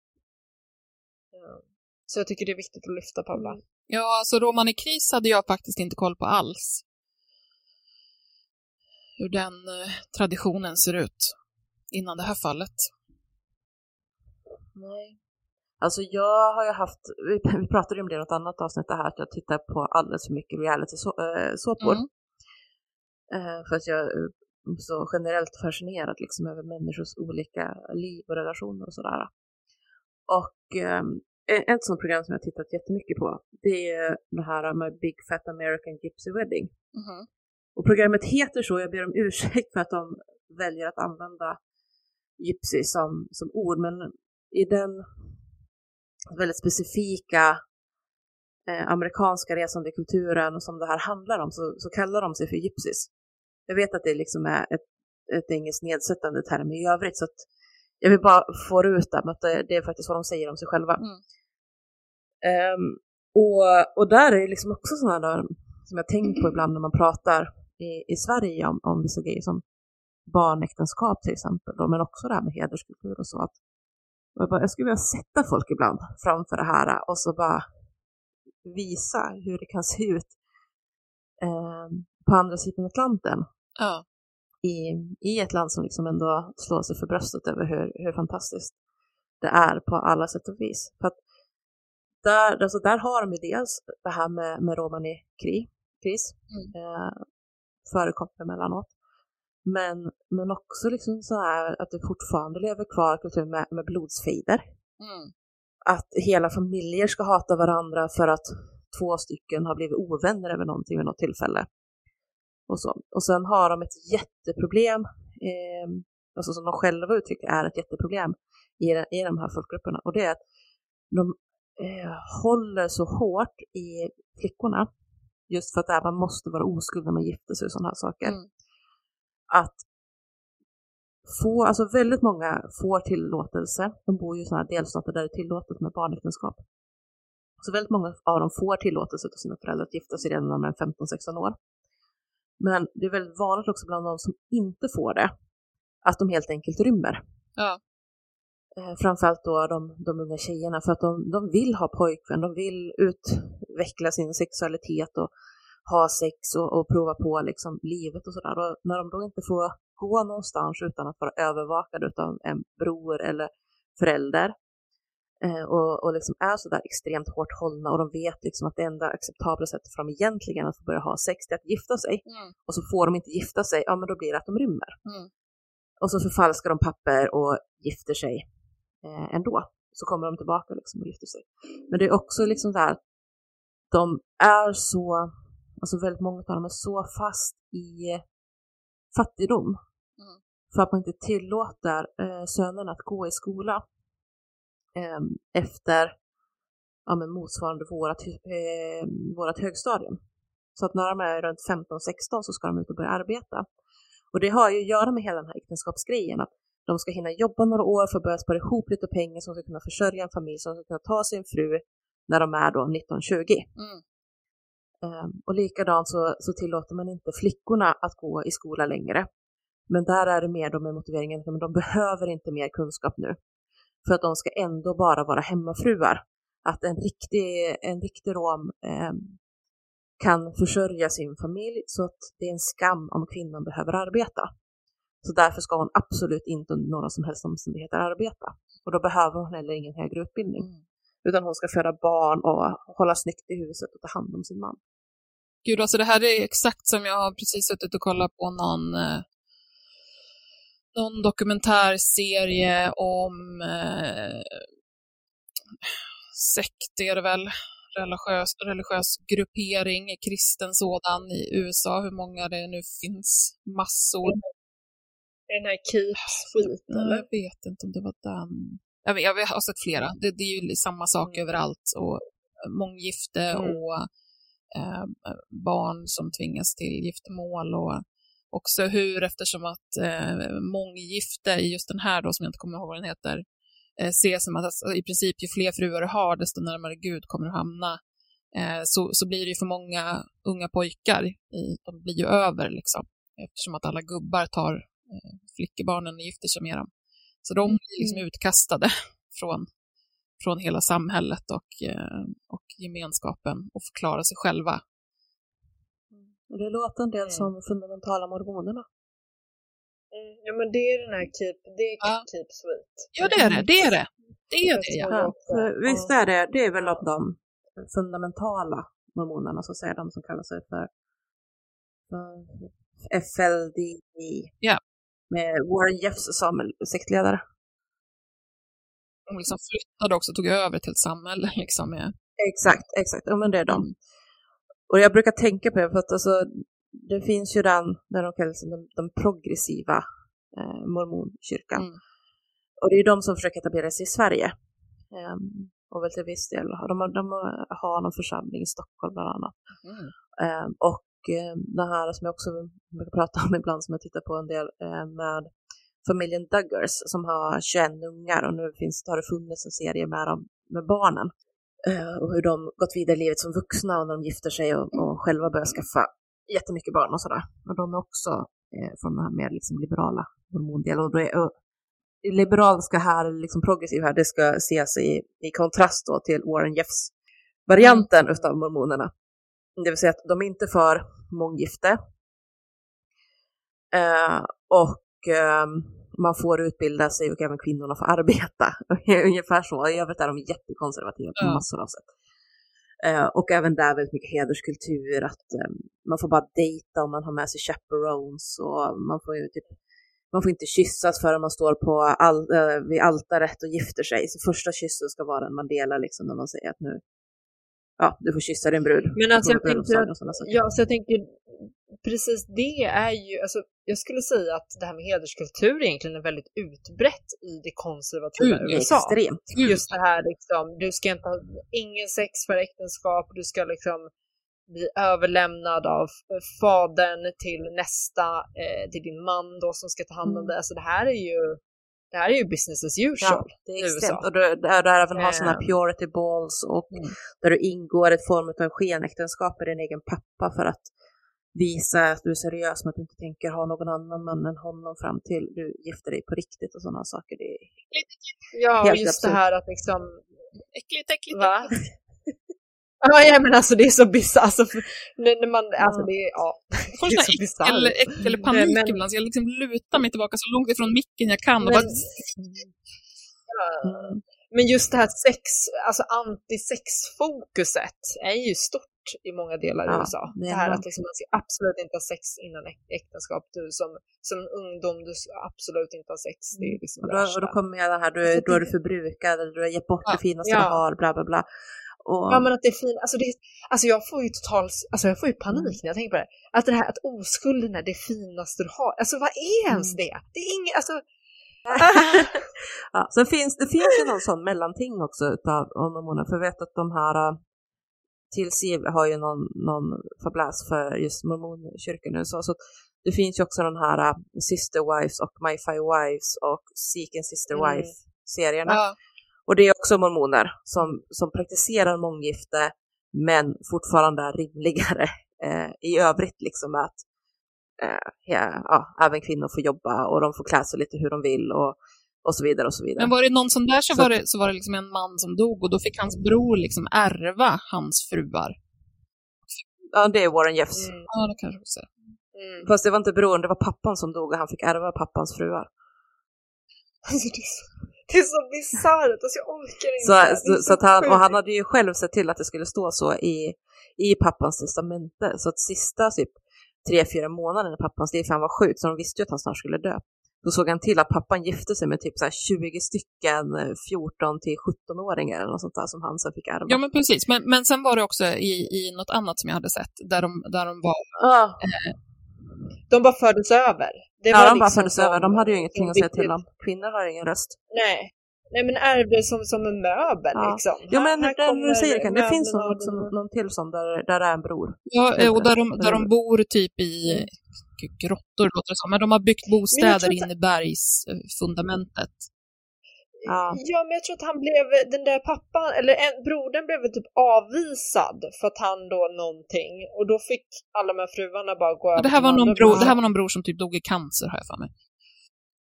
Ja. Så jag tycker det är viktigt att lyfta Paula. Ja, alltså Roman i kris hade jag faktiskt inte koll på alls. Hur den eh, traditionen ser ut innan det här fallet. Nej. Alltså jag har ju haft, vi, pratade ju om det i något annat avsnitt det här att jag tittar på alldeles för mycket reality-såpor. Mm. Eh, för att jag är så generellt fascinerad liksom över människors olika liv och relationer och sådär. Och ehm, ett- sånt program som jag tittat jättemycket på, det är det här med Big Fat American Gypsy Wedding. Mhm. Och programmet heter så, jag ber om ursäkt för att de väljer att använda gypsy som, som ord, men i den väldigt specifika eh, amerikanska resandekulturen som det här handlar om så, så kallar de sig för gypsies. Jag vet att det liksom är ett, ett engelskt nedsättande term i övrigt så att jag vill bara få ut det, att det, det är faktiskt vad de säger om sig själva. Mm. Ehm, och, och där är det liksom också sådana där som jag tänker på ibland när man pratar i, i Sverige om, om vissa grejer som barnäktenskap till exempel, då, men också det här med hederskultur och så. Att, och jag, bara, jag skulle vilja sätta folk ibland framför det här och så bara visa hur det kan se ut ehm, på andra sidan Atlanten Ja. i, i ett land som liksom ändå slår sig för bröstet över hur, hur fantastiskt det är på alla sätt och vis. För att där, alltså där har de ju dels det här med, med romani kris, Mm. eh, förekommer emellanåt. Men, men också liksom så här att det fortfarande lever kvar kultur med, med blodsfejder. Mm. Att hela familjer ska hata varandra för att två stycken har blivit ovänner över någonting vid något tillfälle. Och, så. och sen har de ett jätteproblem, eh, alltså som de själva uttrycker är ett jätteproblem i, i de här folkgrupperna. Och det är att de eh, håller så hårt i flickorna, just för att man måste vara oskuld när man gifter sig och sådana här saker. Mm. Att få, alltså väldigt många får tillåtelse, de bor ju i sådana delstater där det är tillåtet med barnäktenskap. Så väldigt många av dem får tillåtelse av sina föräldrar att gifta sig redan när de är 15-16 år. Men det är väldigt vanligt också bland de som inte får det, att de helt enkelt rymmer. Ja. Eh, framförallt då de, de unga tjejerna för att de, de vill ha pojkvän, de vill utveckla sin sexualitet och ha sex och, och prova på liksom livet och sådär. Och när de då inte får gå någonstans utan att vara övervakade av en bror eller förälder eh, och, och liksom är sådär extremt hårt hållna och de vet liksom att det enda acceptabla sättet för dem egentligen att få börja ha sex är att gifta sig Mm. och så får de inte gifta sig, ja men då blir det att de rymmer. Mm. Och så förfalskar de papper och gifter sig eh, ändå. Så kommer de tillbaka liksom och gifter sig. Men det är också liksom där, de är så, alltså väldigt många av dem är så fast i fattigdom. Mm. För att man inte tillåter eh, sönerna att gå i skola eh, efter ja, men motsvarande vårat, eh, vårat högstadium. Så att när de är runt 15-16 så ska de ut och börja arbeta. Och det har ju att göra med hela den här äktenskapsgrejen. Att De ska hinna jobba några år för att börja spara ihop lite pengar som ska kunna försörja en familj som ska kunna ta sin fru när de är då 19-20. Mm. Um, och likadant så, så tillåter man inte flickorna att gå i skola längre. Men där är det mer då med motiveringen att de behöver inte mer kunskap nu. För att de ska ändå bara vara hemmafruar. Att en riktig, en riktig rom eh, kan försörja sin familj så att det är en skam om kvinnan behöver arbeta. Så därför ska hon absolut inte under några som helst omständigheter arbeta. Och då behöver hon heller ingen högre utbildning. Mm. Utan hon ska föda barn och hålla snyggt i huset och ta hand om sin man. Gud, alltså det här är exakt som jag har precis suttit och kollat på någon, eh, någon dokumentärserie om eh, sekt är det väl, religiös, religiös gruppering, kristen sådan i USA, hur många det nu finns, massor. Den här Keeps skit Nej, eller? Jag vet inte om det var den. Jag, vet, jag har sett flera. Det, det är ju samma sak Mm. överallt. Och månggifte Mm. och eh, barn som tvingas till giftermål. Och också hur, eftersom att eh, månggifte i just den här, då, som jag inte kommer ihåg vad den heter, eh, ses som att alltså, i princip ju fler fruar du har, desto närmare Gud kommer du hamna. Eh, så, så blir det ju för många unga pojkar, i, de blir ju över liksom, eftersom att alla gubbar tar eh, flickebarnen och gifter sig med dem. Så de blir liksom utkastade från, från hela samhället och, eh, och gemenskapen och får klara sig själva. Och det låter en del Mm. som fundamentala mormonerna. Mm, ja men det är den här Keep, det är Ja. Keep Sweet. Ja, det är det. Det är det. Det är det, ja. Ja, visst är det, det är väl av de fundamentala mormonerna, så säger de som kallar sig för, för FLDI. Ja. Med Warren Jeffs som sektledare. De liksom flyttade också, tog över till ett samhälle liksom med Exakt, exakt. Ja, men det är de. Mm. Och jag brukar tänka på det, för att alltså, det finns ju den, där de kallar den, den progressiva eh, mormonkyrkan. Mm. Och det är ju de som försöker etablera sig i Sverige. Ehm, och väl till viss del, de, de har någon församling i Stockholm bland annat. Mm. Ehm, och ehm, det här som jag också brukar prata om ibland, som jag tittar på en del, eh, med familjen Duggars som har 21 ungar och nu finns, har det funnits en serie med dem, med barnen. Eh, och hur de gått vidare i livet som vuxna och när de gifter sig och, och själva börjar skaffa jättemycket barn och sådär. Och de är också eh, från den här mer liksom liberala hormondelen. Och, är, och liberal ska här, liksom progressiv här, det ska ses i, i kontrast då till Warren Jeffs varianten utav mormonerna. Det vill säga att de är inte för månggifte. Eh, och ehm, man får utbilda sig och även kvinnorna får arbeta. Ungefär så. I övrigt är de jättekonservativa på massor av sätt. Eh, och även där väldigt mycket hederskultur, att eh, man får bara dejta om man har med sig chaperones och man får ju typ man får inte kyssas förrän man står på all, eh, vid altaret och gifter sig. Så första kyssen ska vara den man delar liksom när man säger att nu, ja, du får kyssa din brud. Men alltså jag tänker att, ja, så jag tänker precis det är ju, alltså jag skulle säga att det här med hederskultur egentligen är väldigt utbrett i det konservativa Mm, USA. Extremt. Just det här liksom, du ska inte ha ingen sex för äktenskap, du ska liksom bli överlämnad av eh, fadern till nästa, eh, till din man då som ska ta hand om Mm. dig. Alltså det här är ju, det här är ju business as Ja, usual. det i är USA. extremt. Och du, där du även har sådana här Ehm. purity balls och Mm. där du ingår ett form av skenäktenskap med din egen pappa för att visa att du är seriös med att du inte tänker ha någon annan man än honom fram till du gifter dig på riktigt och sådana saker. Det är Ja, och just det absurt. här att liksom, äckligt, äckligt. va? Ja, ja men alltså det är så bisarrt. Alltså, när, man, alltså det är, ja. Jag får sån så här bisarrt. äckel, äckel panik Men- ibland, så jag liksom lutar mig tillbaka så långt ifrån micken jag kan och Men- bara... Mm. Men just det här sex, alltså antisexfokuset är ju stort i många delar i Ja, USA. det Det, är här att liksom man ska absolut inte ha sex innan äk- äktenskap. Du som, som ungdom, du ska absolut inte ha sex. Det är liksom Och då, och då kommer jag det här, du, då är du förbrukad, eller du har gett bort Ja, det finaste ja. du har, bla bla bla. Och, Ja men att det är fint, alltså, det, alltså jag får ju total, alltså jag får ju panik när jag tänker på det. Att det här att oskulden är det finaste du har. Alltså vad är ens Mm. det? Det är inget, alltså ja, sen finns det finns ju någon sån mellanting också utav av mormoner, för jag vet att de här äh, TLC har ju någon, någon fabläs för just mormonkyrkan nu, så, så det finns ju också den här uh, Sister Wives och My Five Wives och Seeking Sister Mm. Wife-serierna. Ja, Och det är också mormoner som, som praktiserar månggifte men fortfarande är rimligare eh, i övrigt liksom att eh, ja, ja, även kvinnor får jobba och de får klä sig lite hur de vill och, och så vidare och så vidare. men var det någon sån där så, Så- var det, så var det liksom en man som dog och då fick hans bror liksom ärva hans fruar. Ja, det är Warren Jeffs. Mm. Ja, det kanske också är. Mm. Fast det var inte brodern, det var pappan som dog och han fick ärva pappans fruar. Det, är så, bisarrt, alltså jag orkar inte. Så, så, så att han, och han hade ju själv sett till att det skulle stå så i, i pappans testamente. Så att sista typ tre, fyra månader när pappans liv, för han var sjuk, så de visste ju att han snart skulle dö. Då såg han till att pappan gifte sig med typ så här 20 stycken eh, 14 till 17-åringar eller något sånt där som han sen fick ärva. Ja, men precis. Men, men sen var det också i, i något annat som jag hade sett, där de, där de var... Ja, De bara fördes över. Det ja var de bara liksom fördes som- över, de hade ju ingenting att säga till om. Kvinnor har ingen röst. Nej. Nej men ärvde som, som en möbel Ja. liksom. Jo Här- men här kommer du säger kan, det finns någon, som, någon till som där, där det är en bror. Ja, eh, och där de, där de bor typ i grottor, låter det som. Men de har byggt bostäder tror in i bergsfundamentet. Ja. Ja men jag tror att han blev, den där pappan, eller en, brodern blev typ avvisad för att han då någonting och då fick alla de här fruarna bara gå Ja, över det, här var någon bror, det här var någon bror som typ dog i cancer, har jag för mig.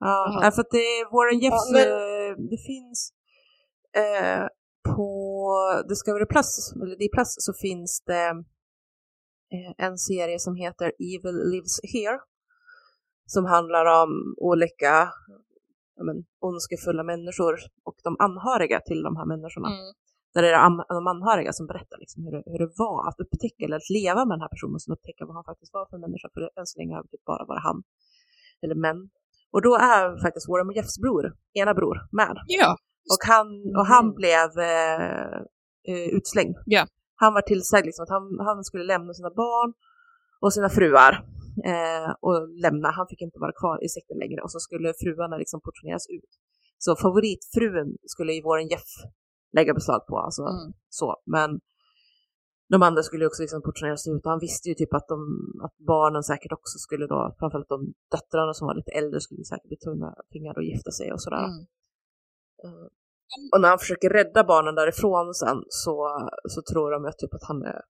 Ja, ja, för att det är Warren Jeffs, Ja, men- eh, det finns eh, på Discovery Plus, eller D Plus, så finns det eh, en serie som heter Evil Lives Here. Som handlar om olika ja, men, ondskefulla människor och de anhöriga till de här människorna. Mm. Där är det de anhöriga som berättar liksom hur, det, hur det var att upptäcka eller att leva med den här personen som upptäcker vad han faktiskt var för människa. För än så länge har det bara varit han, eller män. Och då är faktiskt Warren Jeffs bror, ena bror, med. Ja, Och han, och han Mm. blev eh, eh, utslängd. Ja. Han var tillsagd liksom, att han, han skulle lämna sina barn och sina fruar eh, och lämna. Han fick inte vara kvar i sekten längre och så skulle fruarna liksom portioneras ut. Så favoritfrun skulle ju Warren Jeff lägga beslag på. Alltså, Mm. så. Men de andra skulle också liksom portioneras ut och han visste ju typ att, de, att barnen säkert också skulle då, framförallt de döttrarna som var lite äldre skulle säkert bli tvungna tvingade att gifta sig och sådär. mm. Eh, Och när han försöker rädda barnen därifrån sen så, så tror de att, typ att han är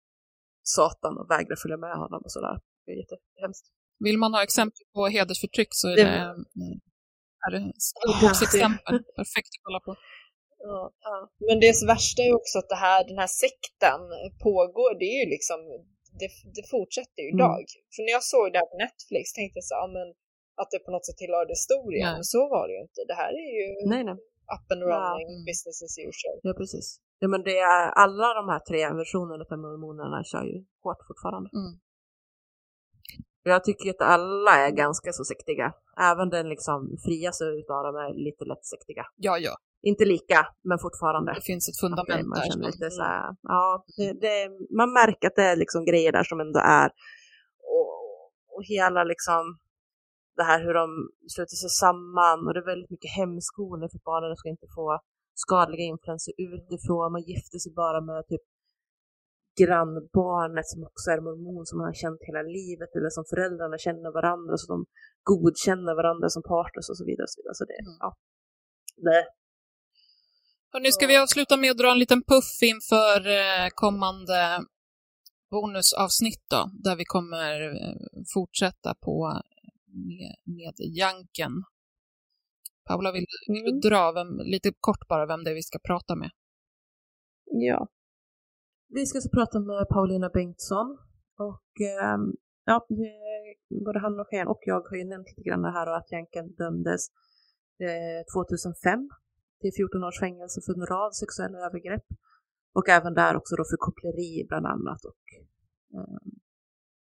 Satan och vägrar följa med honom och sådär. Är jättehemskt. Vill man ha exempel på hedersförtryck så är Det- det, mm, är det skolboksexempel. Perfekt att kolla på. Ja, ja. Men det värsta är ju också att det här, den här sekten pågår, det är ju liksom, det, det fortsätter ju Mm. idag. För när jag såg det här på Netflix tänkte jag så, ja, men att det på något sätt tillhörde historien, Nej. men så var det ju inte. Det här är ju Nej, nej. up and running, Mm. business as usual. Ja, precis. Ja, men det är alla de här tre versionerna av mormonerna kör ju hårt fortfarande. Mm. Jag tycker att alla är ganska så sektiga. Även den liksom friaste utav dem är lite lätt sektiga. Ja, ja. Inte lika, men fortfarande. Det finns ett fundament man där. lite så här, ja, det, det, man märker att det är liksom grejer där som ändå är och, och hela liksom det här hur de sluter sig samman och det är väldigt mycket hemskolor för barnen ska inte få skadliga influenser utifrån. Man gifter sig bara med typ grannbarnet som också är mormon som man har känt hela livet eller som föräldrarna känner varandra så de godkänner varandra som partners och så vidare. Och så vidare. Så det, Mm. ja, det, Hörrni, ska vi avsluta med att dra en liten puff inför eh, kommande bonusavsnitt då, där vi kommer eh, fortsätta på med, med Janken. Paula, vill, vill du Mm. dra vem, lite kort bara vem det är vi ska prata med? Ja. Vi ska så prata med Paulina Bengtsson och ehm, ja, både han och Jan och jag har ju nämnt lite grann det här och att Janken dömdes eh, 2005 till 14 års fängelse för en rad sexuella övergrepp och även där också då för koppleri bland annat och ehm,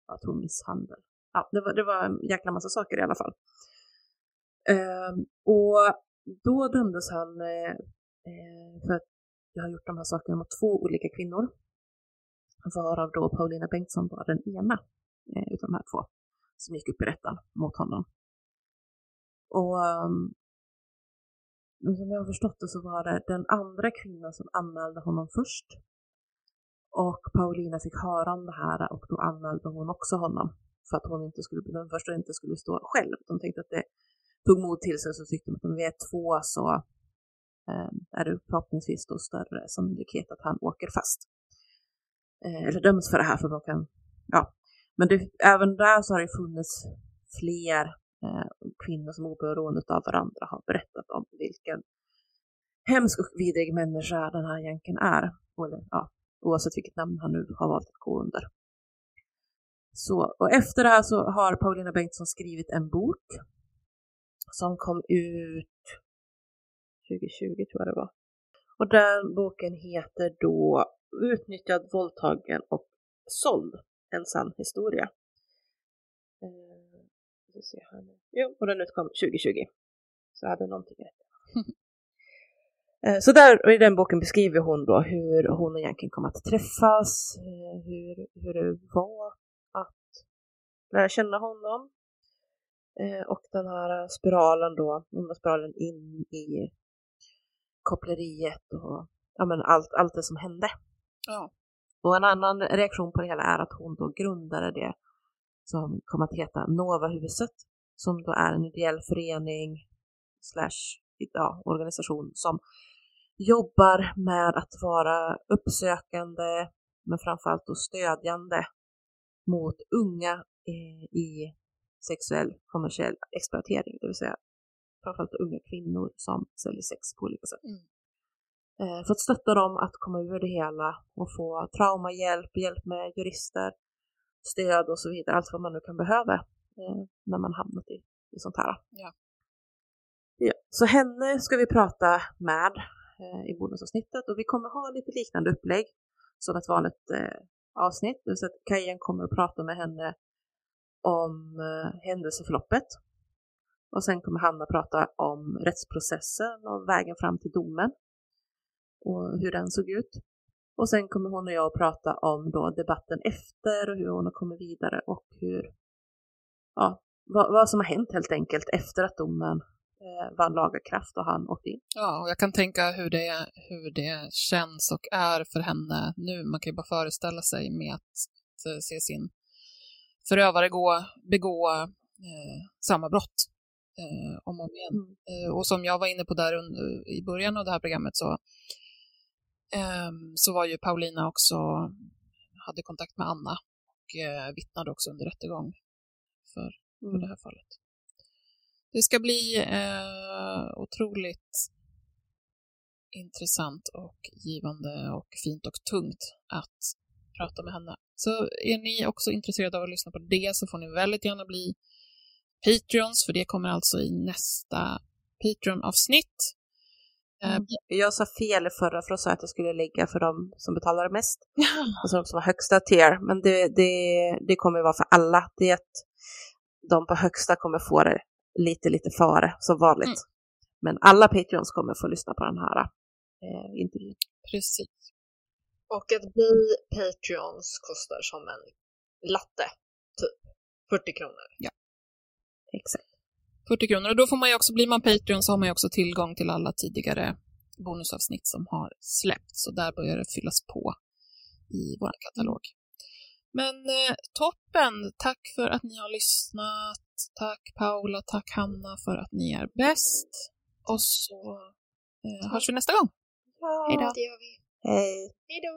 jag tror misshandel. Ja, det var, det var en jäkla massa saker i alla fall. Ehm, och då dömdes han eh, eh, för att jag har gjort de här sakerna mot två olika kvinnor. Varav då Paulina Bengtsson var den ena eh, utav de här två som gick upp i rätten mot honom. Och um, som jag har förstått det så var det den andra kvinnan som anmälde honom först. Och Paulina fick höra om det här och då anmälde hon också honom. för att hon inte skulle, den första inte skulle stå själv. De tänkte att det tog mod till sig så tyckte de att om vi är två så eh, är det förhoppningsvis då större sannolikhet att han åker fast. Eh, eller döms för det här för de kan, ja. Men det, även där så har det funnits fler eh, kvinnor som oberoende av varandra har berättat om vilken hemsk och vidrig människa den här jänken är. Eller, ja, oavsett vilket namn han nu har valt att gå under. Så, och efter det här så har Paulina Bengtsson skrivit en bok som kom ut 2020 tror jag det var. Och den boken heter då Utnyttjad, våldtagen och såld. En sann historia. Eh, se här nu. Jo, och den utkom 2020. Så jag hade någonting rätt. Eh, så där i den boken beskriver hon då hur hon egentligen kom att träffas, eh, hur, hur det var att lära känna honom. Eh, och den här spiralen då, onda spiralen in i koppleriet och ja, men allt, allt det som hände. Ja. Och en annan reaktion på det hela är att hon då grundade det som kommer att heta Novahuset, som då är en ideell förening slash ja, organisation som jobbar med att vara uppsökande men framförallt då stödjande mot unga i sexuell kommersiell exploatering, det vill säga framförallt unga kvinnor som säljer sex på olika sätt. Mm. Eh, för att stötta dem att komma ur det hela och få traumahjälp, hjälp med jurister, stöd och så vidare, allt vad man nu kan behöva eh, när man hamnat i, i sånt här. Ja. Ja, så henne ska vi prata med eh, i bonusavsnittet och vi kommer ha lite liknande upplägg som ett vanligt eh, avsnitt. Säga att Kajen kommer att prata med henne om eh, händelseförloppet. Och sen kommer Hanna prata om rättsprocessen och vägen fram till domen och hur den såg ut. Och sen kommer hon och jag att prata om då debatten efter och hur hon har kommit vidare och hur, ja, vad, vad som har hänt helt enkelt efter att domen eh, vann laga kraft och han åkte in. Ja, och jag kan tänka hur det, hur det känns och är för henne nu. Man kan ju bara föreställa sig med att, att se sin förövare gå, begå eh, samma brott eh, om och om igen. Mm. Eh, och som jag var inne på där i början av det här programmet så, ehm, så var ju Paulina också, hade kontakt med Anna och eh, vittnade också under rättegång för, för Mm. det här fallet. Det ska bli eh, otroligt intressant och givande och fint och tungt att prata med henne. Så är ni också intresserade av att lyssna på det så får ni väldigt gärna bli Patreons, för det kommer alltså i nästa Patreon-avsnitt. Eh, Mm. Jag sa fel i förra för då sa jag att jag skulle lägga för de som betalar mest. Och så de som har högsta tier. Men det, det, det kommer vara för alla. Det är att de på högsta kommer få det lite, lite före som vanligt. Mm. Men alla Patreons kommer få lyssna på den här eh, intervjun. Precis. Och att bli Patreons kostar som en latte, typ 40 kronor. Exakt. 40 kronor. Och då får man ju också, blir man Patreon så har man ju också tillgång till alla tidigare bonusavsnitt som har släppts. Så där börjar det fyllas på i vår katalog. Men eh, toppen! Tack för att ni har lyssnat. Tack Paula, tack Hanna för att ni är bäst. Och så eh, hörs vi nästa gång. Ja. Hej då. Det gör vi. Hej. Hej då!